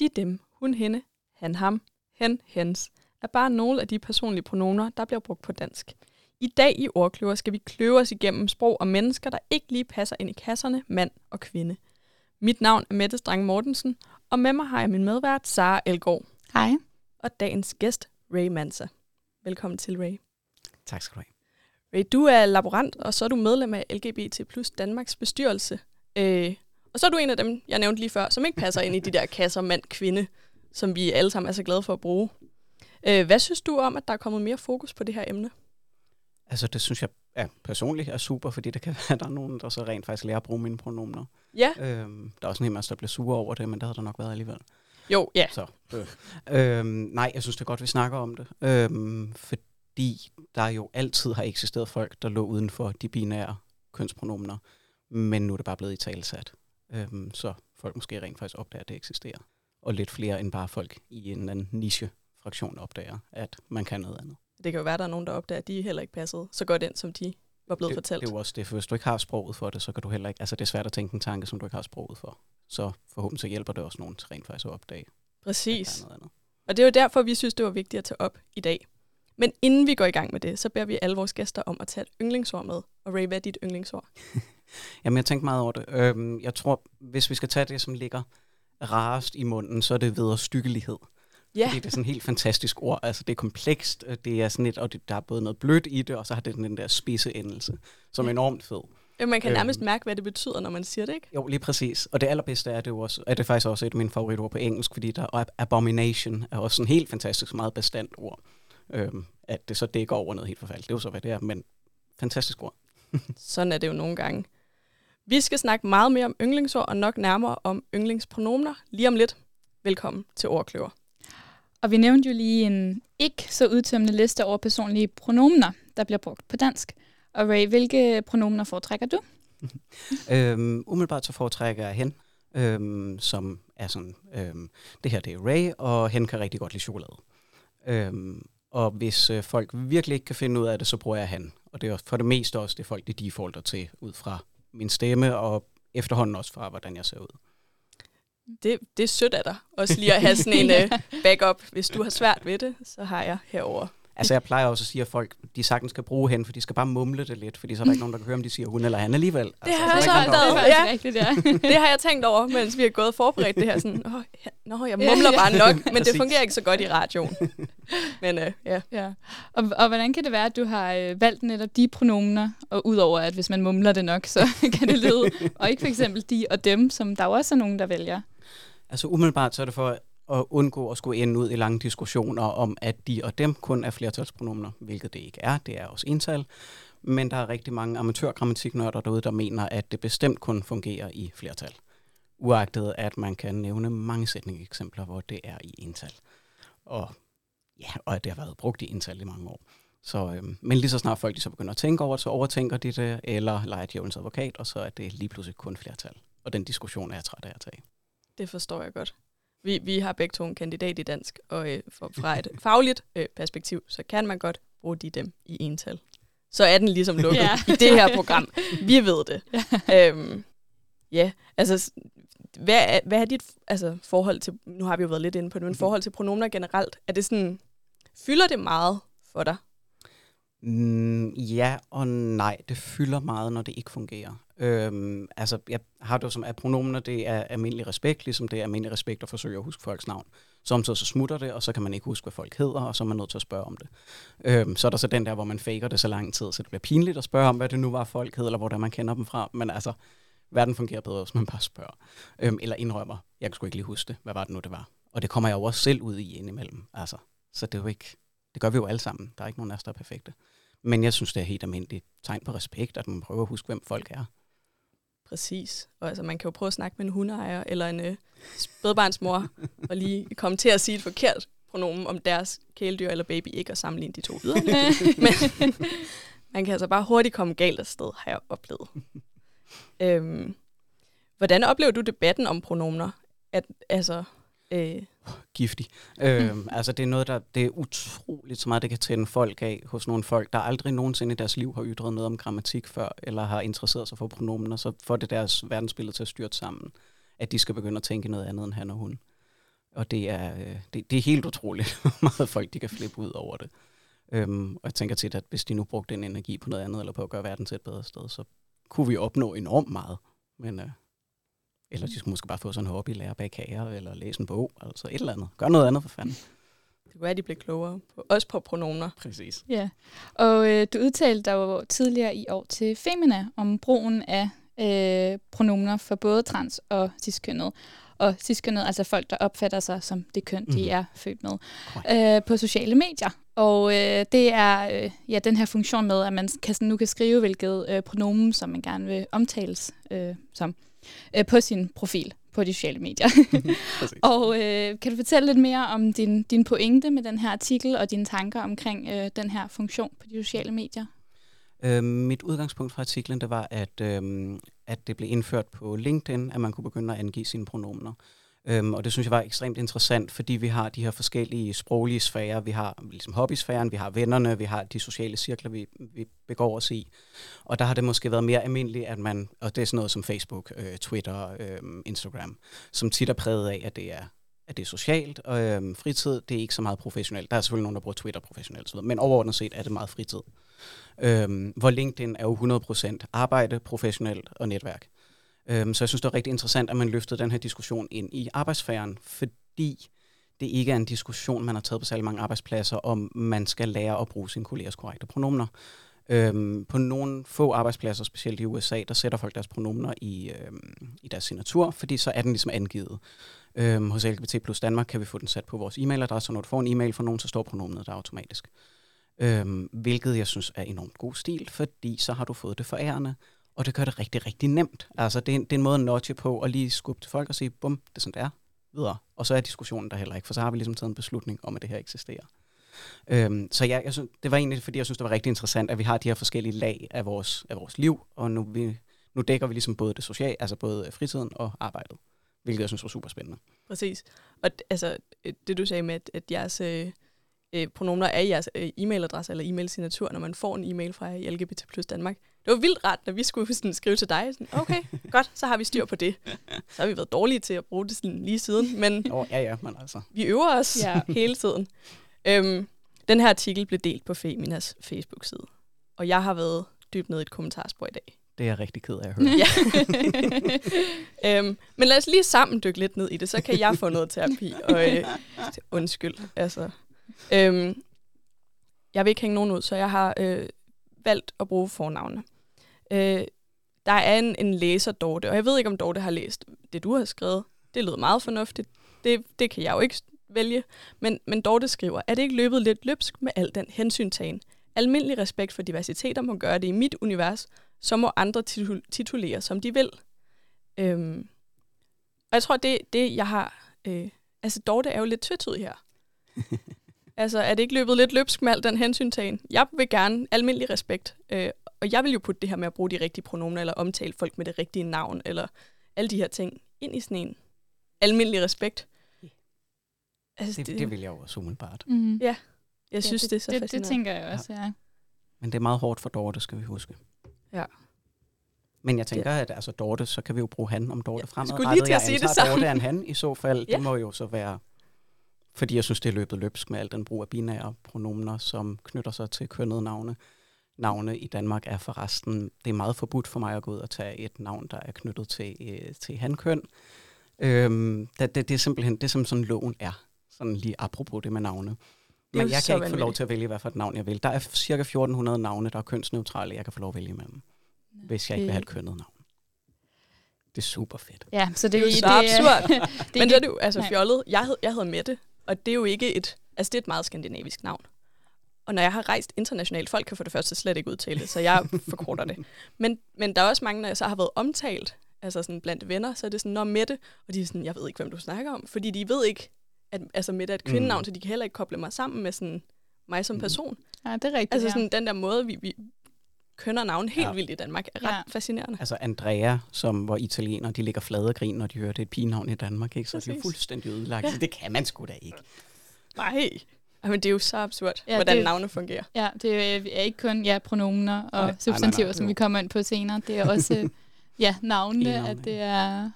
de, dem, hun, hende, han, ham, hen, hens, er bare nogle af de personlige pronomer, der bliver brugt på dansk. I dag i Ordkløver skal vi kløve os igennem sprog og mennesker, der ikke lige passer ind i kasserne mand og kvinde. Mit navn er Mette Strang Mortensen, og med mig har jeg min medvært Sara Elgård. Hej. Og dagens gæst, Ray Mansa. Velkommen til, Ray. Tak skal du have. Ray, du er laborant, og så er du medlem af LGBT plus Danmarks bestyrelse. Øh, og så er du en af dem, jeg nævnte lige før, som ikke passer ind i de der kasser mand-kvinde, som vi alle sammen er så glade for at bruge. Øh, hvad synes du om, at der er kommet mere fokus på det her emne? Altså, det synes jeg ja, personligt er super, fordi det kan være, at der er nogen, der så rent faktisk lærer at bruge mine pronomener. Ja. Øhm, der er også en hel masse, der bliver sure over det, men det havde der nok været alligevel. Jo, ja. Så, øh. øhm, nej, jeg synes det er godt, vi snakker om det. Øhm, fordi der jo altid har eksisteret folk, der lå uden for de binære kønspronomener, men nu er det bare blevet i talsat. Øhm, så folk måske rent faktisk opdager, at det eksisterer. Og lidt flere end bare folk i en anden niche-fraktion opdager, at man kan noget andet. Det kan jo være, at der er nogen, der opdager, at de heller ikke passede så godt ind, som de var blevet det, fortalt. Det er jo også det, for hvis du ikke har sproget for det, så kan du heller ikke, altså det er svært at tænke en tanke, som du ikke har sproget for. Så forhåbentlig så hjælper det også nogen til rent faktisk at opdage. Præcis. At noget andet. Og det er jo derfor, vi synes, det var vigtigt at tage op i dag. Men inden vi går i gang med det, så beder vi alle vores gæster om at tage et yndlingsord med. Og Ray, hvad er dit yndlingsord? Jamen, jeg tænkte meget over det. Øhm, jeg tror, hvis vi skal tage det, som ligger rarest i munden, så er det ved styggelighed. Ja. Fordi det er sådan et helt fantastisk ord. Altså, det er komplekst, det er sådan et, og det, der er både noget blødt i det, og så har det den der spidse endelse, som er enormt fed. Ja, Man kan nærmest Øhm. mærke, hvad det betyder, når man siger det, ikke? Jo, lige præcis. Og det allerbedste er det jo også, er det faktisk også et af mine favoritord på engelsk, fordi der er abomination er også sådan helt fantastisk, meget bestandt ord. Øhm, at det så dækker over noget helt forfærdeligt. Det er jo så, hvad det er, men fantastisk ord. Sådan er det jo nogle gange. Vi skal snakke meget mere om yndlingsord, og nok nærmere om yndlingspronomener lige om lidt. Velkommen til Ordkløver. Og vi nævnte jo lige en ikke så udtømmende liste over personlige pronomener, der bliver brugt på dansk. Og Ray, hvilke pronomener foretrækker du? Øhm, umiddelbart så foretrækker jeg hen, øhm, som er sådan, øhm, det her det er Ray, og hen kan rigtig godt lide chokolade. Øhm, og hvis øh, folk virkelig ikke kan finde ud af det, så bruger jeg han. Og det er for det meste også det folk, de defaulter til, ud fra min stemme, og efterhånden også fra, hvordan jeg ser ud. Det, det er sødt af dig. Også lige at have sådan en uh, backup. Hvis du har svært ved det, så har jeg herover. Altså jeg plejer også at sige, at folk de sagtens skal bruge hen, for de skal bare mumle det lidt, fordi så er der ikke nogen, der kan høre, om de siger hun eller han alligevel. Altså, Det har så jeg er så opdaget. Det Ja. rigtigt, ja. Det har jeg tænkt over, mens vi har gået og forberedt det her. Sådan, Åh, ja, nå, jeg mumler ja. bare nok, men det fungerer ikke så godt i radioen. Men uh, ja, ja. Og, og hvordan kan det være, at du har øh, valgt netop de pronomener, og udover at hvis man mumler det nok, så kan det lyde, og ikke for eksempel de og dem, som der også er nogen, der vælger. Altså umiddelbart så er det for at undgå at skulle ende ud i lange diskussioner om, at de og dem kun er flertalspronomener, hvilket det ikke er. Det er også ental. Men der er rigtig mange amatørgrammatiknørder derude, der mener, at det bestemt kun fungerer i flertal. Uagtet at man kan nævne mange sætningeksempler, hvor det er i ental. Og, ja, og at det har været brugt i ental i mange år. Så, øhm, men lige så snart folk de så begynder at tænke over det, så overtænker de det, eller leger djævelens advokat, og så er det lige pludselig kun flertal. Og den diskussion er jeg træt af at tage. det forstår jeg godt. Vi, vi har begge to en kandidat i dansk, og øh, for, fra et fagligt øh, perspektiv, så kan man godt bruge de dem i ental. Så er den ligesom lukket Ja. i det her program. Vi ved det. Ja. Øhm, ja, altså, hvad er, hvad er dit altså, forhold til, nu har vi jo været lidt inde på det, men forhold til pronomener generelt, er det sådan, fylder det meget for dig? Mm, ja og nej. Det fylder meget, når det ikke fungerer. Øhm, altså, jeg har det jo som, at pronomener, det er almindelig respekt, ligesom det er almindelig respekt at forsøge at huske folks navn. Samtidig så smutter det, og så kan man ikke huske, hvad folk hedder, og så er man nødt til at spørge om det. Øhm, så er der så den der, hvor man faker det så lang tid, så det bliver pinligt at spørge om, hvad det nu var, folk hed, eller hvor det er, man kender dem fra. Men altså, verden fungerer bedre, hvis man bare spørger. Øhm, eller indrømmer, jeg kan sgu ikke lige huske det. Hvad var det nu, det var? Og det kommer jeg jo også selv ud i indimellem. Altså, så det er jo ikke, det gør vi jo alle sammen. Der er ikke nogen af os, der er perfekte. Men jeg synes, det er helt almindeligt tegn på respekt, at man prøver at huske, hvem folk er. Præcis. Og altså, man kan jo prøve at snakke med en hundeejer eller en øh, spædbarnsmor, og lige komme til at sige et forkert pronomen om deres kæledyr eller baby, ikke at sammenligne de to yderligere. Men man kan altså bare hurtigt komme galt afsted, har jeg oplevet. øhm, hvordan oplever du debatten om pronomener? At, altså, øh, Giftig. Øhm, altså, det er noget, der det er utroligt så meget, det kan tænde folk af hos nogle folk, der aldrig nogensinde i deres liv har ytret noget om grammatik før, eller har interesseret sig for pronomener, så får det deres verdensbillede til at styrte sammen, at de skal begynde at tænke noget andet end han og hun. Og det er, øh, det, det er helt utroligt, hvor meget folk de kan flippe ud over det. Øhm, og jeg tænker tit, at hvis de nu brugte den energi på noget andet, eller på at gøre verden til et bedre sted, så kunne vi opnå enormt meget. Men, øh, eller de skulle måske bare få sådan en hobby, lære bag kager, eller læse en bog, altså et eller andet. Gør noget andet for fanden. Det kunne være, at de blev klogere. På, også på pronomer. Præcis. Ja, og øh, du udtalte dig jo tidligere i år til Femina om brugen af øh, pronomer for både trans og ciskønnet. Og ciskønnet, altså folk, der opfatter sig som det køn, mm. de Mhm. er født med, øh, på sociale medier. Og øh, det er øh, ja, den her funktion med, at man kan, sådan, nu kan skrive, hvilket øh, pronomen, som man gerne vil omtales øh, som, øh, på sin profil på de sociale medier. Og øh, kan du fortælle lidt mere om din, din pointe med den her artikel og dine tanker omkring øh, den her funktion på de sociale medier? Øh, mit udgangspunkt fra artiklen, det var, at, øh, at det blev indført på LinkedIn, at man kunne begynde at angive sine pronomener. Øhm, og det synes jeg var ekstremt interessant, fordi vi har de her forskellige sproglige sfærer. Vi har ligesom hobbysfæren, vi har vennerne, vi har de sociale cirkler, vi, vi begår os i. Og der har det måske været mere almindeligt, at man, og det er sådan noget som Facebook, øh, Twitter, øh, Instagram, som tit er præget af, at det er at det er socialt, og øh, fritid, det er ikke så meget professionelt. Der er selvfølgelig nogen, der bruger Twitter professionelt, så videre, men overordnet set er det meget fritid. Øhm, hvor LinkedIn er jo 100% arbejde, professionelt og netværk. Øhm, så jeg synes, det er rigtig interessant, at man løftede den her diskussion ind i arbejdsfæren, fordi det ikke er en diskussion, man har taget på særlig mange arbejdspladser, om man skal lære at bruge sine kollegers korrekte pronomner. Øhm, på nogle få arbejdspladser, specielt i USA, der sætter folk deres pronomner i, øhm, i deres signatur, fordi så er den ligesom angivet. Øhm, hos LGBT plus Danmark kan vi få den sat på vores e-mailadresse, og når du får en e-mail fra nogen, så står pronomenet der automatisk. Øhm, hvilket jeg synes er enormt god stil, fordi så har du fået det forærende, og det gør det rigtig, rigtig nemt. Altså, det er, en, det er en måde at notche på, og lige skubbe til folk og sige, bum, det er sådan, det er, videre. Og så er diskussionen der heller ikke, for så har vi ligesom taget en beslutning om, at det her eksisterer. Øhm, så ja, jeg synes, det var egentlig, fordi jeg synes, det var rigtig interessant, at vi har de her forskellige lag af vores, af vores liv, og nu, vi, nu dækker vi ligesom både det sociale, altså både øh, fritiden og arbejdet, hvilket jeg synes var super spændende. Præcis. Og altså, øh, det du sagde med, at, at jeres øh, øh, er jeres øh, e-mailadresse eller e-mail-signatur, når man får en e-mail fra i LGBT plus Danmark. Det var vildt rart, når vi skulle sådan, skrive til dig. Sådan, okay, godt, så har vi styr på det. Så har vi været dårlige til at bruge det sådan lige siden, men Oh, ja, ja, men altså. vi øver os Ja. hele tiden. Øhm, den her artikel blev delt på Feminas Facebook-side, og jeg har været dybt nede i et kommentarspor i dag. Det er jeg rigtig ked af at høre. Ja. øhm, men lad os lige sammen dykke lidt ned i det, så kan jeg få noget terapi. Og, øh, undskyld. Altså. Øhm, jeg vil ikke hænge nogen ud, så jeg har øh, valgt at bruge fornavne. Øh, der er en, en læser, Dorte, og jeg ved ikke, om Dorte har læst det, du har skrevet. Det lød meget fornuftigt. Det, det kan jeg jo ikke vælge. Men, men Dorte skriver, er det ikke løbet lidt løbsk med al den hensyntagen? Almindelig respekt for diversiteter må gøre det i mit univers, så må andre titul- titulere, som de vil. Øhm, og jeg tror, det det, jeg har... Øh, altså, Dorte er jo lidt tvetydig her. altså, er det ikke løbet lidt løbsk med al den hensyntagen? Jeg vil gerne almindelig respekt. Øh, og jeg vil jo putte det her med at bruge de rigtige pronomer, eller omtale folk med det rigtige navn, eller alle de her ting, ind i sådan en almindelig respekt. Altså, Det, det vil jeg jo også umiddelbart. mm. Ja, jeg synes, det, det, er så det, det fascinerende. tænker jeg også, ja. Men det er meget hårdt for Dorte, skal vi huske. Ja. Men jeg tænker, at altså Dorte, så kan vi jo bruge han om Dorte Ja, fremadrettet. skulle lige til at Jeg sige det samme. Dorte er en han i så fald. Ja. Det må jo så være, fordi jeg synes, det er løbet løbsk med al den brug af binære pronomener, som knytter sig til kønnede navne. Navne i Danmark er forresten, det er meget forbudt for mig at gå ud og tage et navn, der er knyttet til, øh, til hankøn. Øhm, det, det, det er simpelthen, det som sådan loven er. Sådan lige apropos det med navne. Men jeg kan ikke få lov til at vælge, hvad for et navn jeg vil. Der er cirka 1400 navne, der er kønsneutrale, jeg kan få lov at vælge imellem, hvis jeg ikke vil have et kønnet navn. Det er super fedt. Ja, så det, Det er jo så er- absurd. det er Men det er jo altså fjollet. Jeg hed, jeg hedder Mette, og det er jo ikke et... Altså, det er et meget skandinavisk navn. Og når jeg har rejst internationalt, folk kan for det første slet ikke udtale det, så jeg forkorter det. Men, men der er også mange, når jeg så har været omtalt, altså sådan blandt venner, så er det sådan, når Mette, og de er sådan, jeg ved ikke, hvem du snakker om, fordi de ved ikke, at altså Mette er et kvindenavn, Mm. så de kan heller ikke koble mig sammen med sådan mig som Mm. person. Ja, det er rigtigt, Altså ja. sådan den der måde, vi, vi kønner navn helt Ja. vildt i Danmark, er ret Ja. fascinerende. Altså Andrea, som var italiener, de ligger flade og grin, når de hører, det er et pigenavn i Danmark, ikke? så de er jo Præcis. fuldstændig ødelagt. Ja. Ja. Det kan man sgu da ikke. Nej. Men det er jo så absurd, Ja, ja, hvordan det- navne fungerer. Ja, det er ikke kun ja, pronomener og Nej, nej, substantiver, nej, som vi kommer ind på senere. Det er også ja, navnene, E-navne, at det er...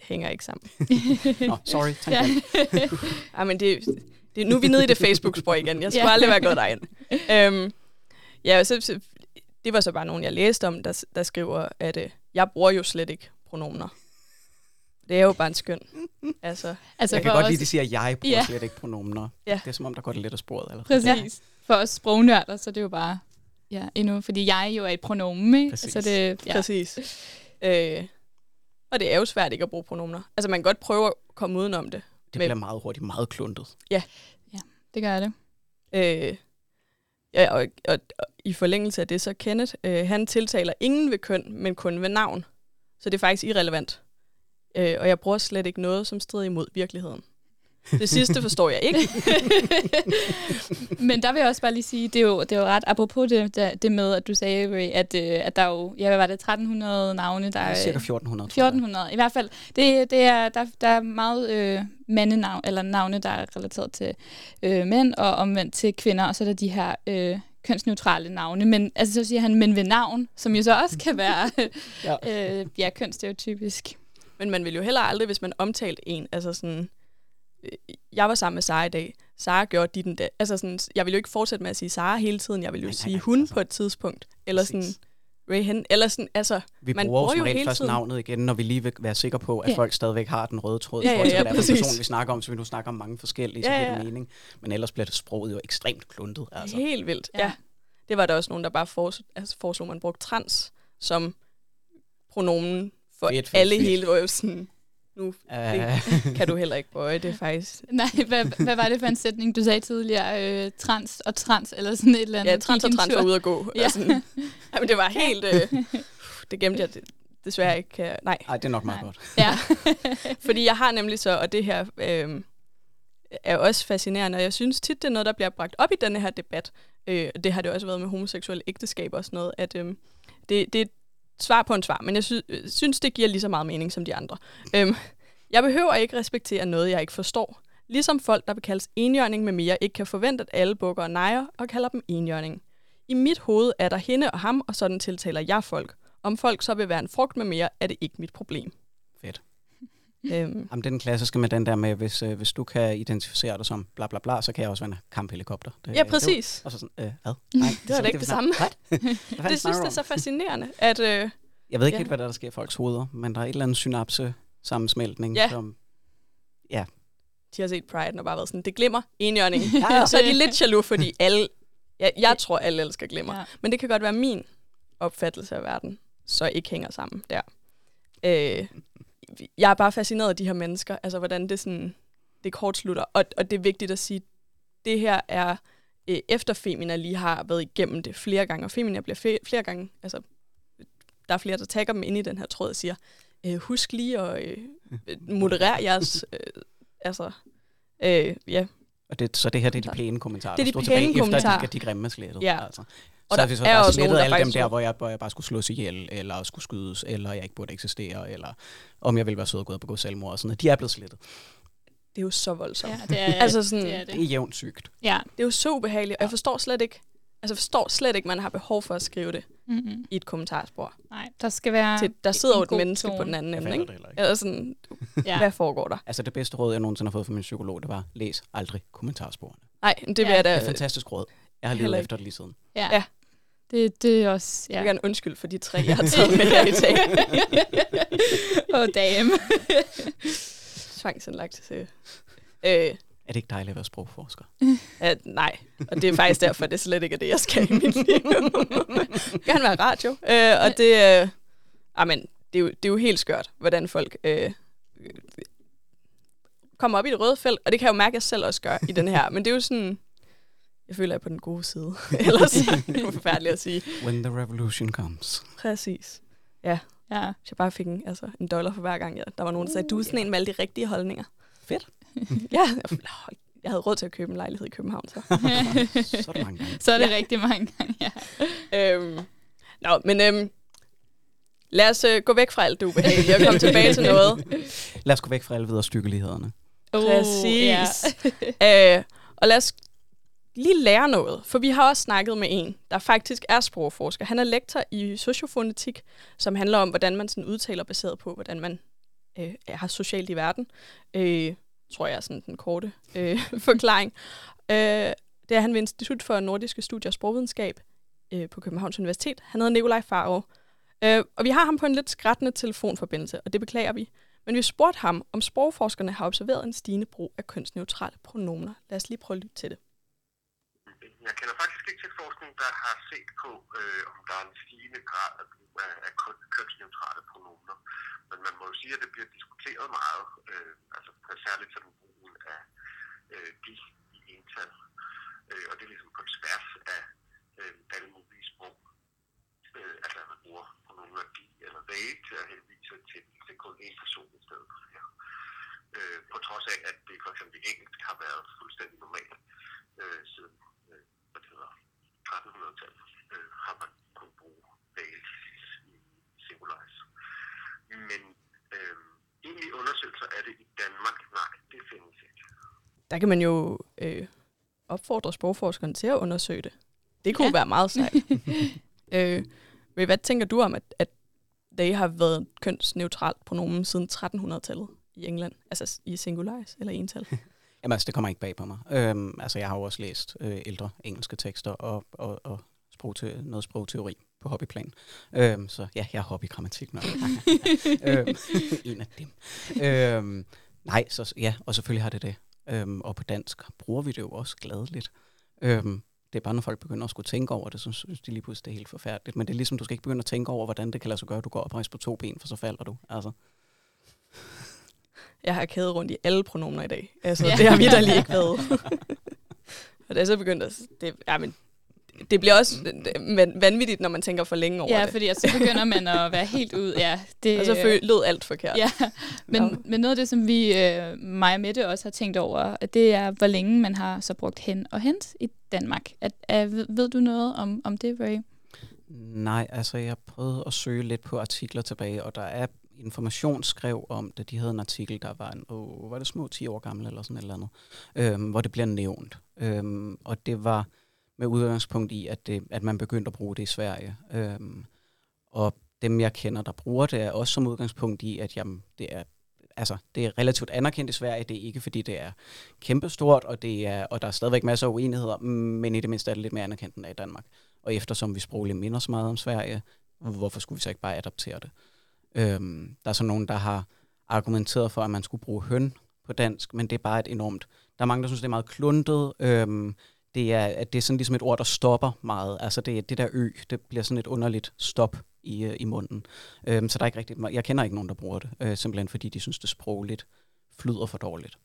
hænger ikke sammen. Nå, sorry. Ja. Ej, men det, det, nu er vi nede i det Facebook-spor igen. Jeg skulle ja. aldrig være gået derind. Øhm, ja, så, så, det var så bare nogen, jeg læste om, der, der skriver, at øh, jeg bruger jo slet ikke pronomener. Det er jo bare en skøn. Altså, altså jeg kan godt os... lide, at de siger, at jeg bruger ja. slet ikke pronomener. Ja. Det er som om, der går det lidt af sporet. Eller? Præcis. Ja. For os sprognørder, så det er jo bare ja, endnu, fordi jeg jo er et pronomen, ikke? Præcis. Altså det, ja. Præcis. Øh, og det er jo svært ikke at bruge pronomener. Altså man kan godt prøve at komme udenom det. Det bliver meget hurtigt meget kluntet. Ja. Ja, det gør det. Øh, ja, og, og, og i forlængelse af det, så Kenneth, øh, han tiltaler ingen ved køn, men kun ved navn. Så det er faktisk irrelevant. Øh, og jeg bruger slet ikke noget, som strider imod virkeligheden. Det sidste forstår jeg ikke. Men der vil jeg også bare lige sige, det er jo, det er jo ret apropos det, det med, at du sagde, Ray, at, øh, at der er jo, ja, hvad var det, 1300 navne? Der er, Cirka 1400. 1400, i hvert fald. Det, det er, der, der er meget øh, mandenavn, eller navne, der er relateret til øh, mænd, og omvendt til kvinder, og så er der de her øh, kønsneutrale navne. Men altså, så siger han men ved navn, som jo så også kan være ja. øh, ja, kønsstereotypisk. Men man vil jo heller aldrig, hvis man omtalte en, altså sådan, jeg var sammen med Sara i dag, Sara gjorde dit den der. Altså sådan, jeg vil jo ikke fortsætte med at sige Sara hele tiden, jeg vil jo nej, sige nej, hun altså. på et tidspunkt, eller Præcis. sådan, Ray Hen, eller sådan, altså, vi man bruger, jo hele først tiden. navnet igen, når vi lige vil være sikre på, at ja. folk stadigvæk har den røde tråd. Ja, ja, ja, ja, ja person, vi snakker om, så vi nu snakker om mange forskellige, ja, ja. så giver det mening. Men ellers bliver det sproget jo ekstremt kluntet. Altså. Helt vildt, ja. ja. Det var der også nogen, der bare foreslog, altså foreslog man brugte trans som pronomen for fedt, fedt, alle fedt. hele, sådan, nu uh. kan du heller ikke bøje det faktisk. Nej, hvad, hvad var det for en sætning, du sagde tidligere? Øh, trans og trans, eller sådan et eller andet? Ja, trans og trans var ude at gå. Ja. Sådan. Jamen, det var helt... Øh, det gemte jeg det, desværre ikke. Kan, nej. Nej, det er nok meget nej. godt. Ja. Fordi jeg har nemlig så, og det her øh, er også fascinerende, og jeg synes tit, det er noget, der bliver bragt op i denne her debat. Øh, det har det også været med homoseksuelle ægteskaber og sådan noget, at øh, det, det, svar på en svar, men jeg sy- øh, synes, det giver lige så meget mening som de andre. Øhm, jeg behøver ikke respektere noget, jeg ikke forstår. Ligesom folk, der vil kaldes enjørning med mere, ikke kan forvente, at alle bukker og nejer og kalder dem enjørning. I mit hoved er der hende og ham, og sådan tiltaler jeg folk. Om folk så vil være en frugt med mere, er det ikke mit problem. Fedt. Øhm. Jamen, den klassiske med den der med, hvis, øh, hvis du kan identificere dig som bla bla bla, så kan jeg også være en kamphelikopter. Det, ja, præcis. Det var, og så sådan, øh, hvad? Nej, det var det ikke det, samme. det synes jeg er så fascinerende, at... Øh, jeg ved ikke ja. helt, hvad der, der sker i folks hoveder, men der er et eller andet synapse sammensmeltning, ja. som... Ja. De har set Pride og bare været sådan, det glimmer, enhjørning. ja, ja. Så er de lidt jaloux, fordi alle... Jeg, jeg tror, alle elsker glimmer. Ja. Men det kan godt være min opfattelse af verden, så ikke hænger sammen der. Øh, jeg er bare fascineret af de her mennesker, altså hvordan det sådan, det kortslutter. Og, og det er vigtigt at sige, det her er øh, efter Femina lige har været igennem det flere gange, og Femina bliver fe- flere gange, altså der er flere, der tager dem ind i den her tråd og siger, øh, husk lige at øh, moderere jeres, øh, altså, øh, ja. Og det, så det her, det er de pæne kommentarer, det er de pæne kommentarer. Efter de, de grimme slettet. Ja. Altså. Og så har vi så er bare slettet alle dem der, hvor jeg, hvor jeg bare skulle slås ihjel, eller skulle skydes, eller jeg ikke burde eksistere, eller om jeg ville være sød og gå og begå selvmord og sådan noget. De er blevet slettet. Det er jo så voldsomt. Ja, det er, altså sådan, det, er det. det er jævnt sygt. Ja. Det er jo så ubehageligt, og jeg forstår slet ikke, altså forstår slet ikke, man har behov for at skrive det mm-hmm. i et kommentarspor. Nej, der skal være Til, Der sidder jo et menneske tone. på den anden ende, ikke? Eller sådan, ja. hvad foregår der? Altså det bedste råd, jeg nogensinde har fået fra min psykolog, det var, læs aldrig kommentarsporene. Nej, det vil ja. jeg da... Det er et fantastisk råd. Jeg har levet efter det lige siden. Ja. ja. Det, det er også... Ja. Jeg vil gerne undskyld for de tre, jeg har taget med her i dag. Åh, oh, damn. Tvangsindlagt til... Øh, er det ikke dejligt at være sprogforsker? Ja, nej, og det er faktisk derfor, det slet ikke er det, jeg skal i mit liv. jeg gerne være radio. Øh, og det, øh, amen, det, er jo, det er jo helt skørt, hvordan folk øh, kommer op i det røde felt, og det kan jeg jo mærke, at jeg selv også gør i den her. Men det er jo sådan, jeg føler, jeg er på den gode side. Ellers det er forfærdeligt at sige. When the revolution comes. Præcis. Ja. ja. Jeg bare fik en, altså, en dollar for hver gang, ja. der var nogen, der sagde, du er sådan en med alle de rigtige holdninger. Fedt. ja, jeg havde råd til at købe en lejlighed i København, så. så er det mange gange. Så er det ja. rigtig mange gange, ja. øhm, nå, men øhm, lad os øh, gå væk fra alt det ubehagelige og komme tilbage til noget. Lad os gå væk fra alle videre stykkelighederne. Oh, Præcis. Ja. øh, og lad os lige lære noget, for vi har også snakket med en, der faktisk er sprogforsker. Han er lektor i sociofonetik, som handler om, hvordan man sådan udtaler baseret på, hvordan man øh, er socialt i verden. Øh, tror jeg er sådan den korte øh, forklaring. Øh, det er han ved Institut for Nordiske Studier og Sprogvidenskab øh, på Københavns Universitet. Han hedder Nikolaj Faro. Øh, og vi har ham på en lidt skrættende telefonforbindelse, og det beklager vi. Men vi spurgte ham, om sprogforskerne har observeret en stigende brug af kønsneutrale pronomer. Lad os lige prøve at lytte til det. Jeg kender faktisk ikke til forskning, der har set på, øh, om der er en stigende grad af brug af, af kønsneutrale pronomer. Men man må jo sige, at det bliver diskuteret meget, øh, altså særligt sådan brugen af øh, de i ental. Øh, og det er ligesom på tværs af øh, alle mulige sprog. Øh, altså man bruger pronomer de eller they til at henvise til, til kun én person i stedet for flere. Øh, på trods af, at det for eksempel i engelsk har været fuldstændig normalt øh, siden øh, hvad det hedder, 1300-tallet, øh, har man kunnet bruge they i singularis. Men øh, egentlige undersøgelser er det i Danmark, nej, det findes ikke. Der kan man jo øh, opfordre sprogforskerne til at undersøge det. Det kunne ja. være meget sejt. øh, hvad tænker du om, at, at they har været kønsneutralt pronomen siden 1300-tallet i England? Altså i singularis eller ental? Jamen altså, det kommer ikke bag på mig. Øhm, altså, jeg har jo også læst øh, ældre engelske tekster og, og, og sprog til, noget sprogteori på hobbyplan. Øhm, så ja, jeg er hobbygrammatik nok. øhm, en af dem. Øhm, nej, så ja, og selvfølgelig har det det. Øhm, og på dansk bruger vi det jo også gladeligt. Øhm, det er bare, når folk begynder at skulle tænke over det, så synes de lige pludselig, det er helt forfærdeligt. Men det er ligesom, du skal ikke begynde at tænke over, hvordan det kan lade sig gøre, at du går oprejst på to ben, for så falder du. Altså. Jeg har kædet rundt i alle pronomer i dag. Altså, ja. det har vi da lige ikke været. og det er så begyndt at... Det, ja, men det bliver også vanvittigt, når man tænker for længe over ja, det. Ja, fordi altså, så begynder man at være helt ud. Ja, det, og så lød alt forkert. Ja, men, ja. men noget af det, som vi, øh, mig og Mette også har tænkt over, det er, hvor længe man har så brugt hen og hent i Danmark. At, at, ved du noget om, om det, Ray? Nej, altså jeg prøvede at søge lidt på artikler tilbage, og der er information skrev om det. De havde en artikel, der var, en, oh, var det små 10 år gammel eller sådan et eller andet, øhm, hvor det bliver nævnt. Øhm, og det var med udgangspunkt i, at, det, at man begyndte at bruge det i Sverige. Øhm, og dem, jeg kender, der bruger det, er også som udgangspunkt i, at jamen, det er altså, det er relativt anerkendt i Sverige. Det er ikke, fordi det er kæmpestort, og, det er, og der er stadigvæk masser af uenigheder, men i det mindste er det lidt mere anerkendt end i Danmark. Og eftersom vi sprogligt minder så meget om Sverige, hvorfor skulle vi så ikke bare adoptere det? Øhm, der er så nogen, der har argumenteret for, at man skulle bruge høn på dansk, men det er bare et enormt... Der er mange, der synes, det er meget kluntet. Øhm, det er, at det er sådan ligesom et ord, der stopper meget. Altså det, det der ø, det bliver sådan et underligt stop i, øh, i munden. Øhm, så der er ikke rigtigt, jeg kender ikke nogen, der bruger det, øh, simpelthen fordi de synes, det sprogligt flyder for dårligt.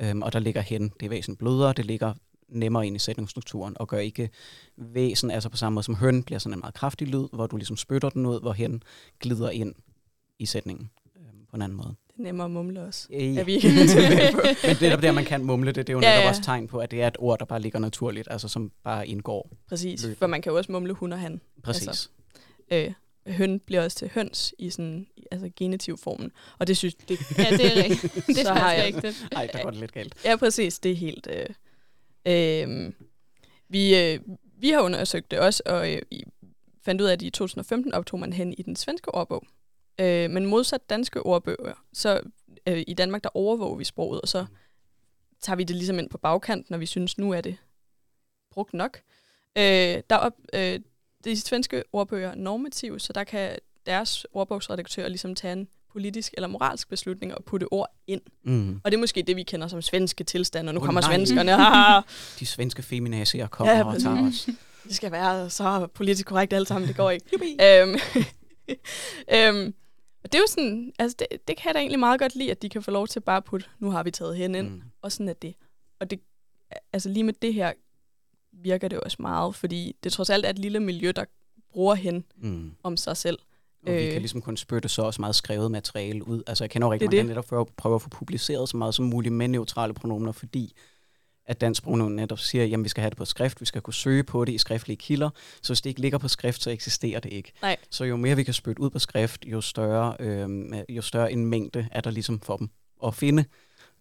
Øhm, og der ligger hen, det er væsen blødere, det ligger nemmere ind i sætningsstrukturen, og gør ikke væsen, altså på samme måde som høn, bliver sådan en meget kraftig lyd, hvor du ligesom spytter den ud, hvor hen glider ind i sætningen øhm, på en anden måde. Det er nemmere at mumle også. Ja, er vi ikke på. Men det er der, man kan mumle det, det er jo ja, netop ja. også tegn på, at det er et ord, der bare ligger naturligt, altså som bare indgår. Præcis, løbet. for man kan jo også mumle hun og han. Præcis. Altså, øh, høn bliver også til høns i sådan altså genitiv formen. Og det synes det Ja, det er rigtigt. det er har jeg, rigtigt. Nej, der går det lidt galt. Ja, præcis. Det er helt øh, øh, vi øh, vi har undersøgt det også og øh, fandt ud af at i 2015 optog man hen i den svenske ordbog. Øh, men modsat danske ordbøger, så øh, i Danmark der overvåger vi sproget, og så tager vi det ligesom ind på bagkant, når vi synes nu er det brugt nok. Øh, der op, øh, de svenske ordbøger er normative, så der kan deres ordbogsredaktør ligesom tage en politisk eller moralsk beslutning og putte ord ind. Mm. Og det er måske det, vi kender som svenske tilstande, og nu oh, kommer nej. svenskerne. De svenske feminazier kommer ja, og tager os. Det skal være så politisk korrekt alt sammen, det går ikke. øhm, øhm, og det er jo sådan, altså det, det kan jeg da egentlig meget godt lide, at de kan få lov til bare at putte, nu har vi taget hen ind, mm. og sådan er det. Og det, altså lige med det her virker det også meget, fordi det trods alt er et lille miljø, der bruger hen mm. om sig selv. Og vi kan øh. ligesom kun spytte så også meget skrevet materiale ud. Altså jeg kender jo rigtig mange, der netop for at prøve at få publiceret så meget som muligt med neutrale pronomener, fordi at dansk pronomen netop siger, at vi skal have det på skrift, vi skal kunne søge på det i skriftlige kilder, så hvis det ikke ligger på skrift, så eksisterer det ikke. Nej. Så jo mere vi kan spytte ud på skrift, jo større, øh, jo større en mængde er der ligesom for dem at finde.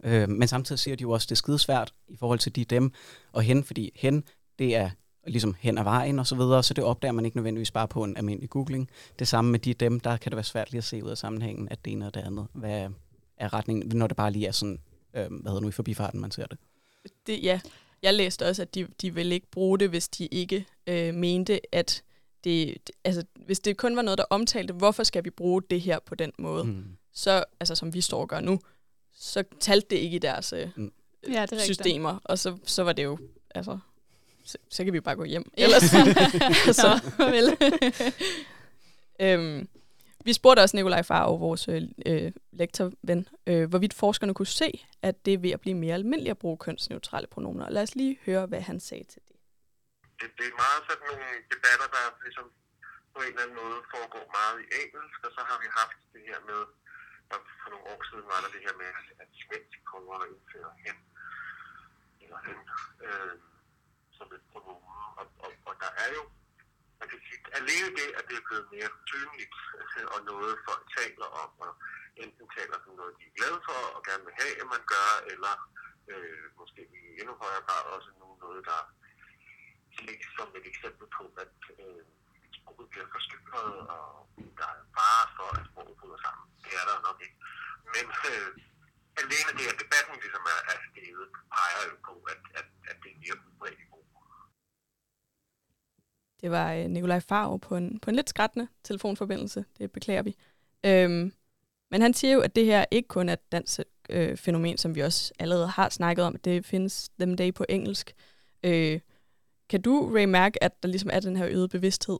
Øh, men samtidig siger de jo også, at det er skidesvært i forhold til de dem og hen, fordi hen, det er ligesom hen ad vejen og så videre, så det opdager man ikke nødvendigvis bare på en almindelig googling. Det samme med de dem, der kan det være svært lige at se ud af sammenhængen, at det ene og det andet. Hvad, af retningen, når det bare lige er sådan, øh, hvad hedder nu, i forbifarten, man ser det. Det, ja, jeg læste også, at de, de ville ikke bruge det, hvis de ikke øh, mente, at det, altså, hvis det kun var noget, der omtalte, hvorfor skal vi bruge det her på den måde, mm. så, altså som vi står og gør nu, så talte det ikke i deres øh, mm. ja, det systemer, og så, så var det jo, altså, så, så kan vi bare gå hjem. Ellers, så, vel. øhm, vi spurgte også Nikolaj Farve, vores øh, øh, lektorven, øh, hvorvidt forskerne kunne se, at det er ved at blive mere almindeligt at bruge kønsneutrale pronomer. Lad os lige høre, hvad han sagde til det. Det, det er meget sådan nogle debatter, der ligesom på en eller anden måde foregår meget i engelsk, og så har vi haft det her med, at for nogle år siden var der det her med, at svensk prøver at indføre hen eller hen øh, som et pronomen, og, og, og der er jo man kan sige, alene det, at det er blevet mere synligt, øh, og noget folk taler om, og enten taler som noget, de er glade for, og gerne vil have, at man gør, eller øh, måske i endnu højere grad også nu noget, der ses som et eksempel på, at øh, sproget bliver forstyrret, og der er fare for, at sproget bryder sammen. Det er der nok ikke. Men øh, alene det, at debatten ligesom er, er steget, peger jo på, at, at, at det er mere udbredt i brug. Det var øh, Nikolaj Farv på en, på en lidt skrættende telefonforbindelse. Det beklager vi. Øhm, men han siger jo, at det her ikke kun er et dansk øh, fænomen, som vi også allerede har snakket om. at Det findes dem dag på engelsk. Øh, kan du, Ray, mærke, at der ligesom er den her øgede bevidsthed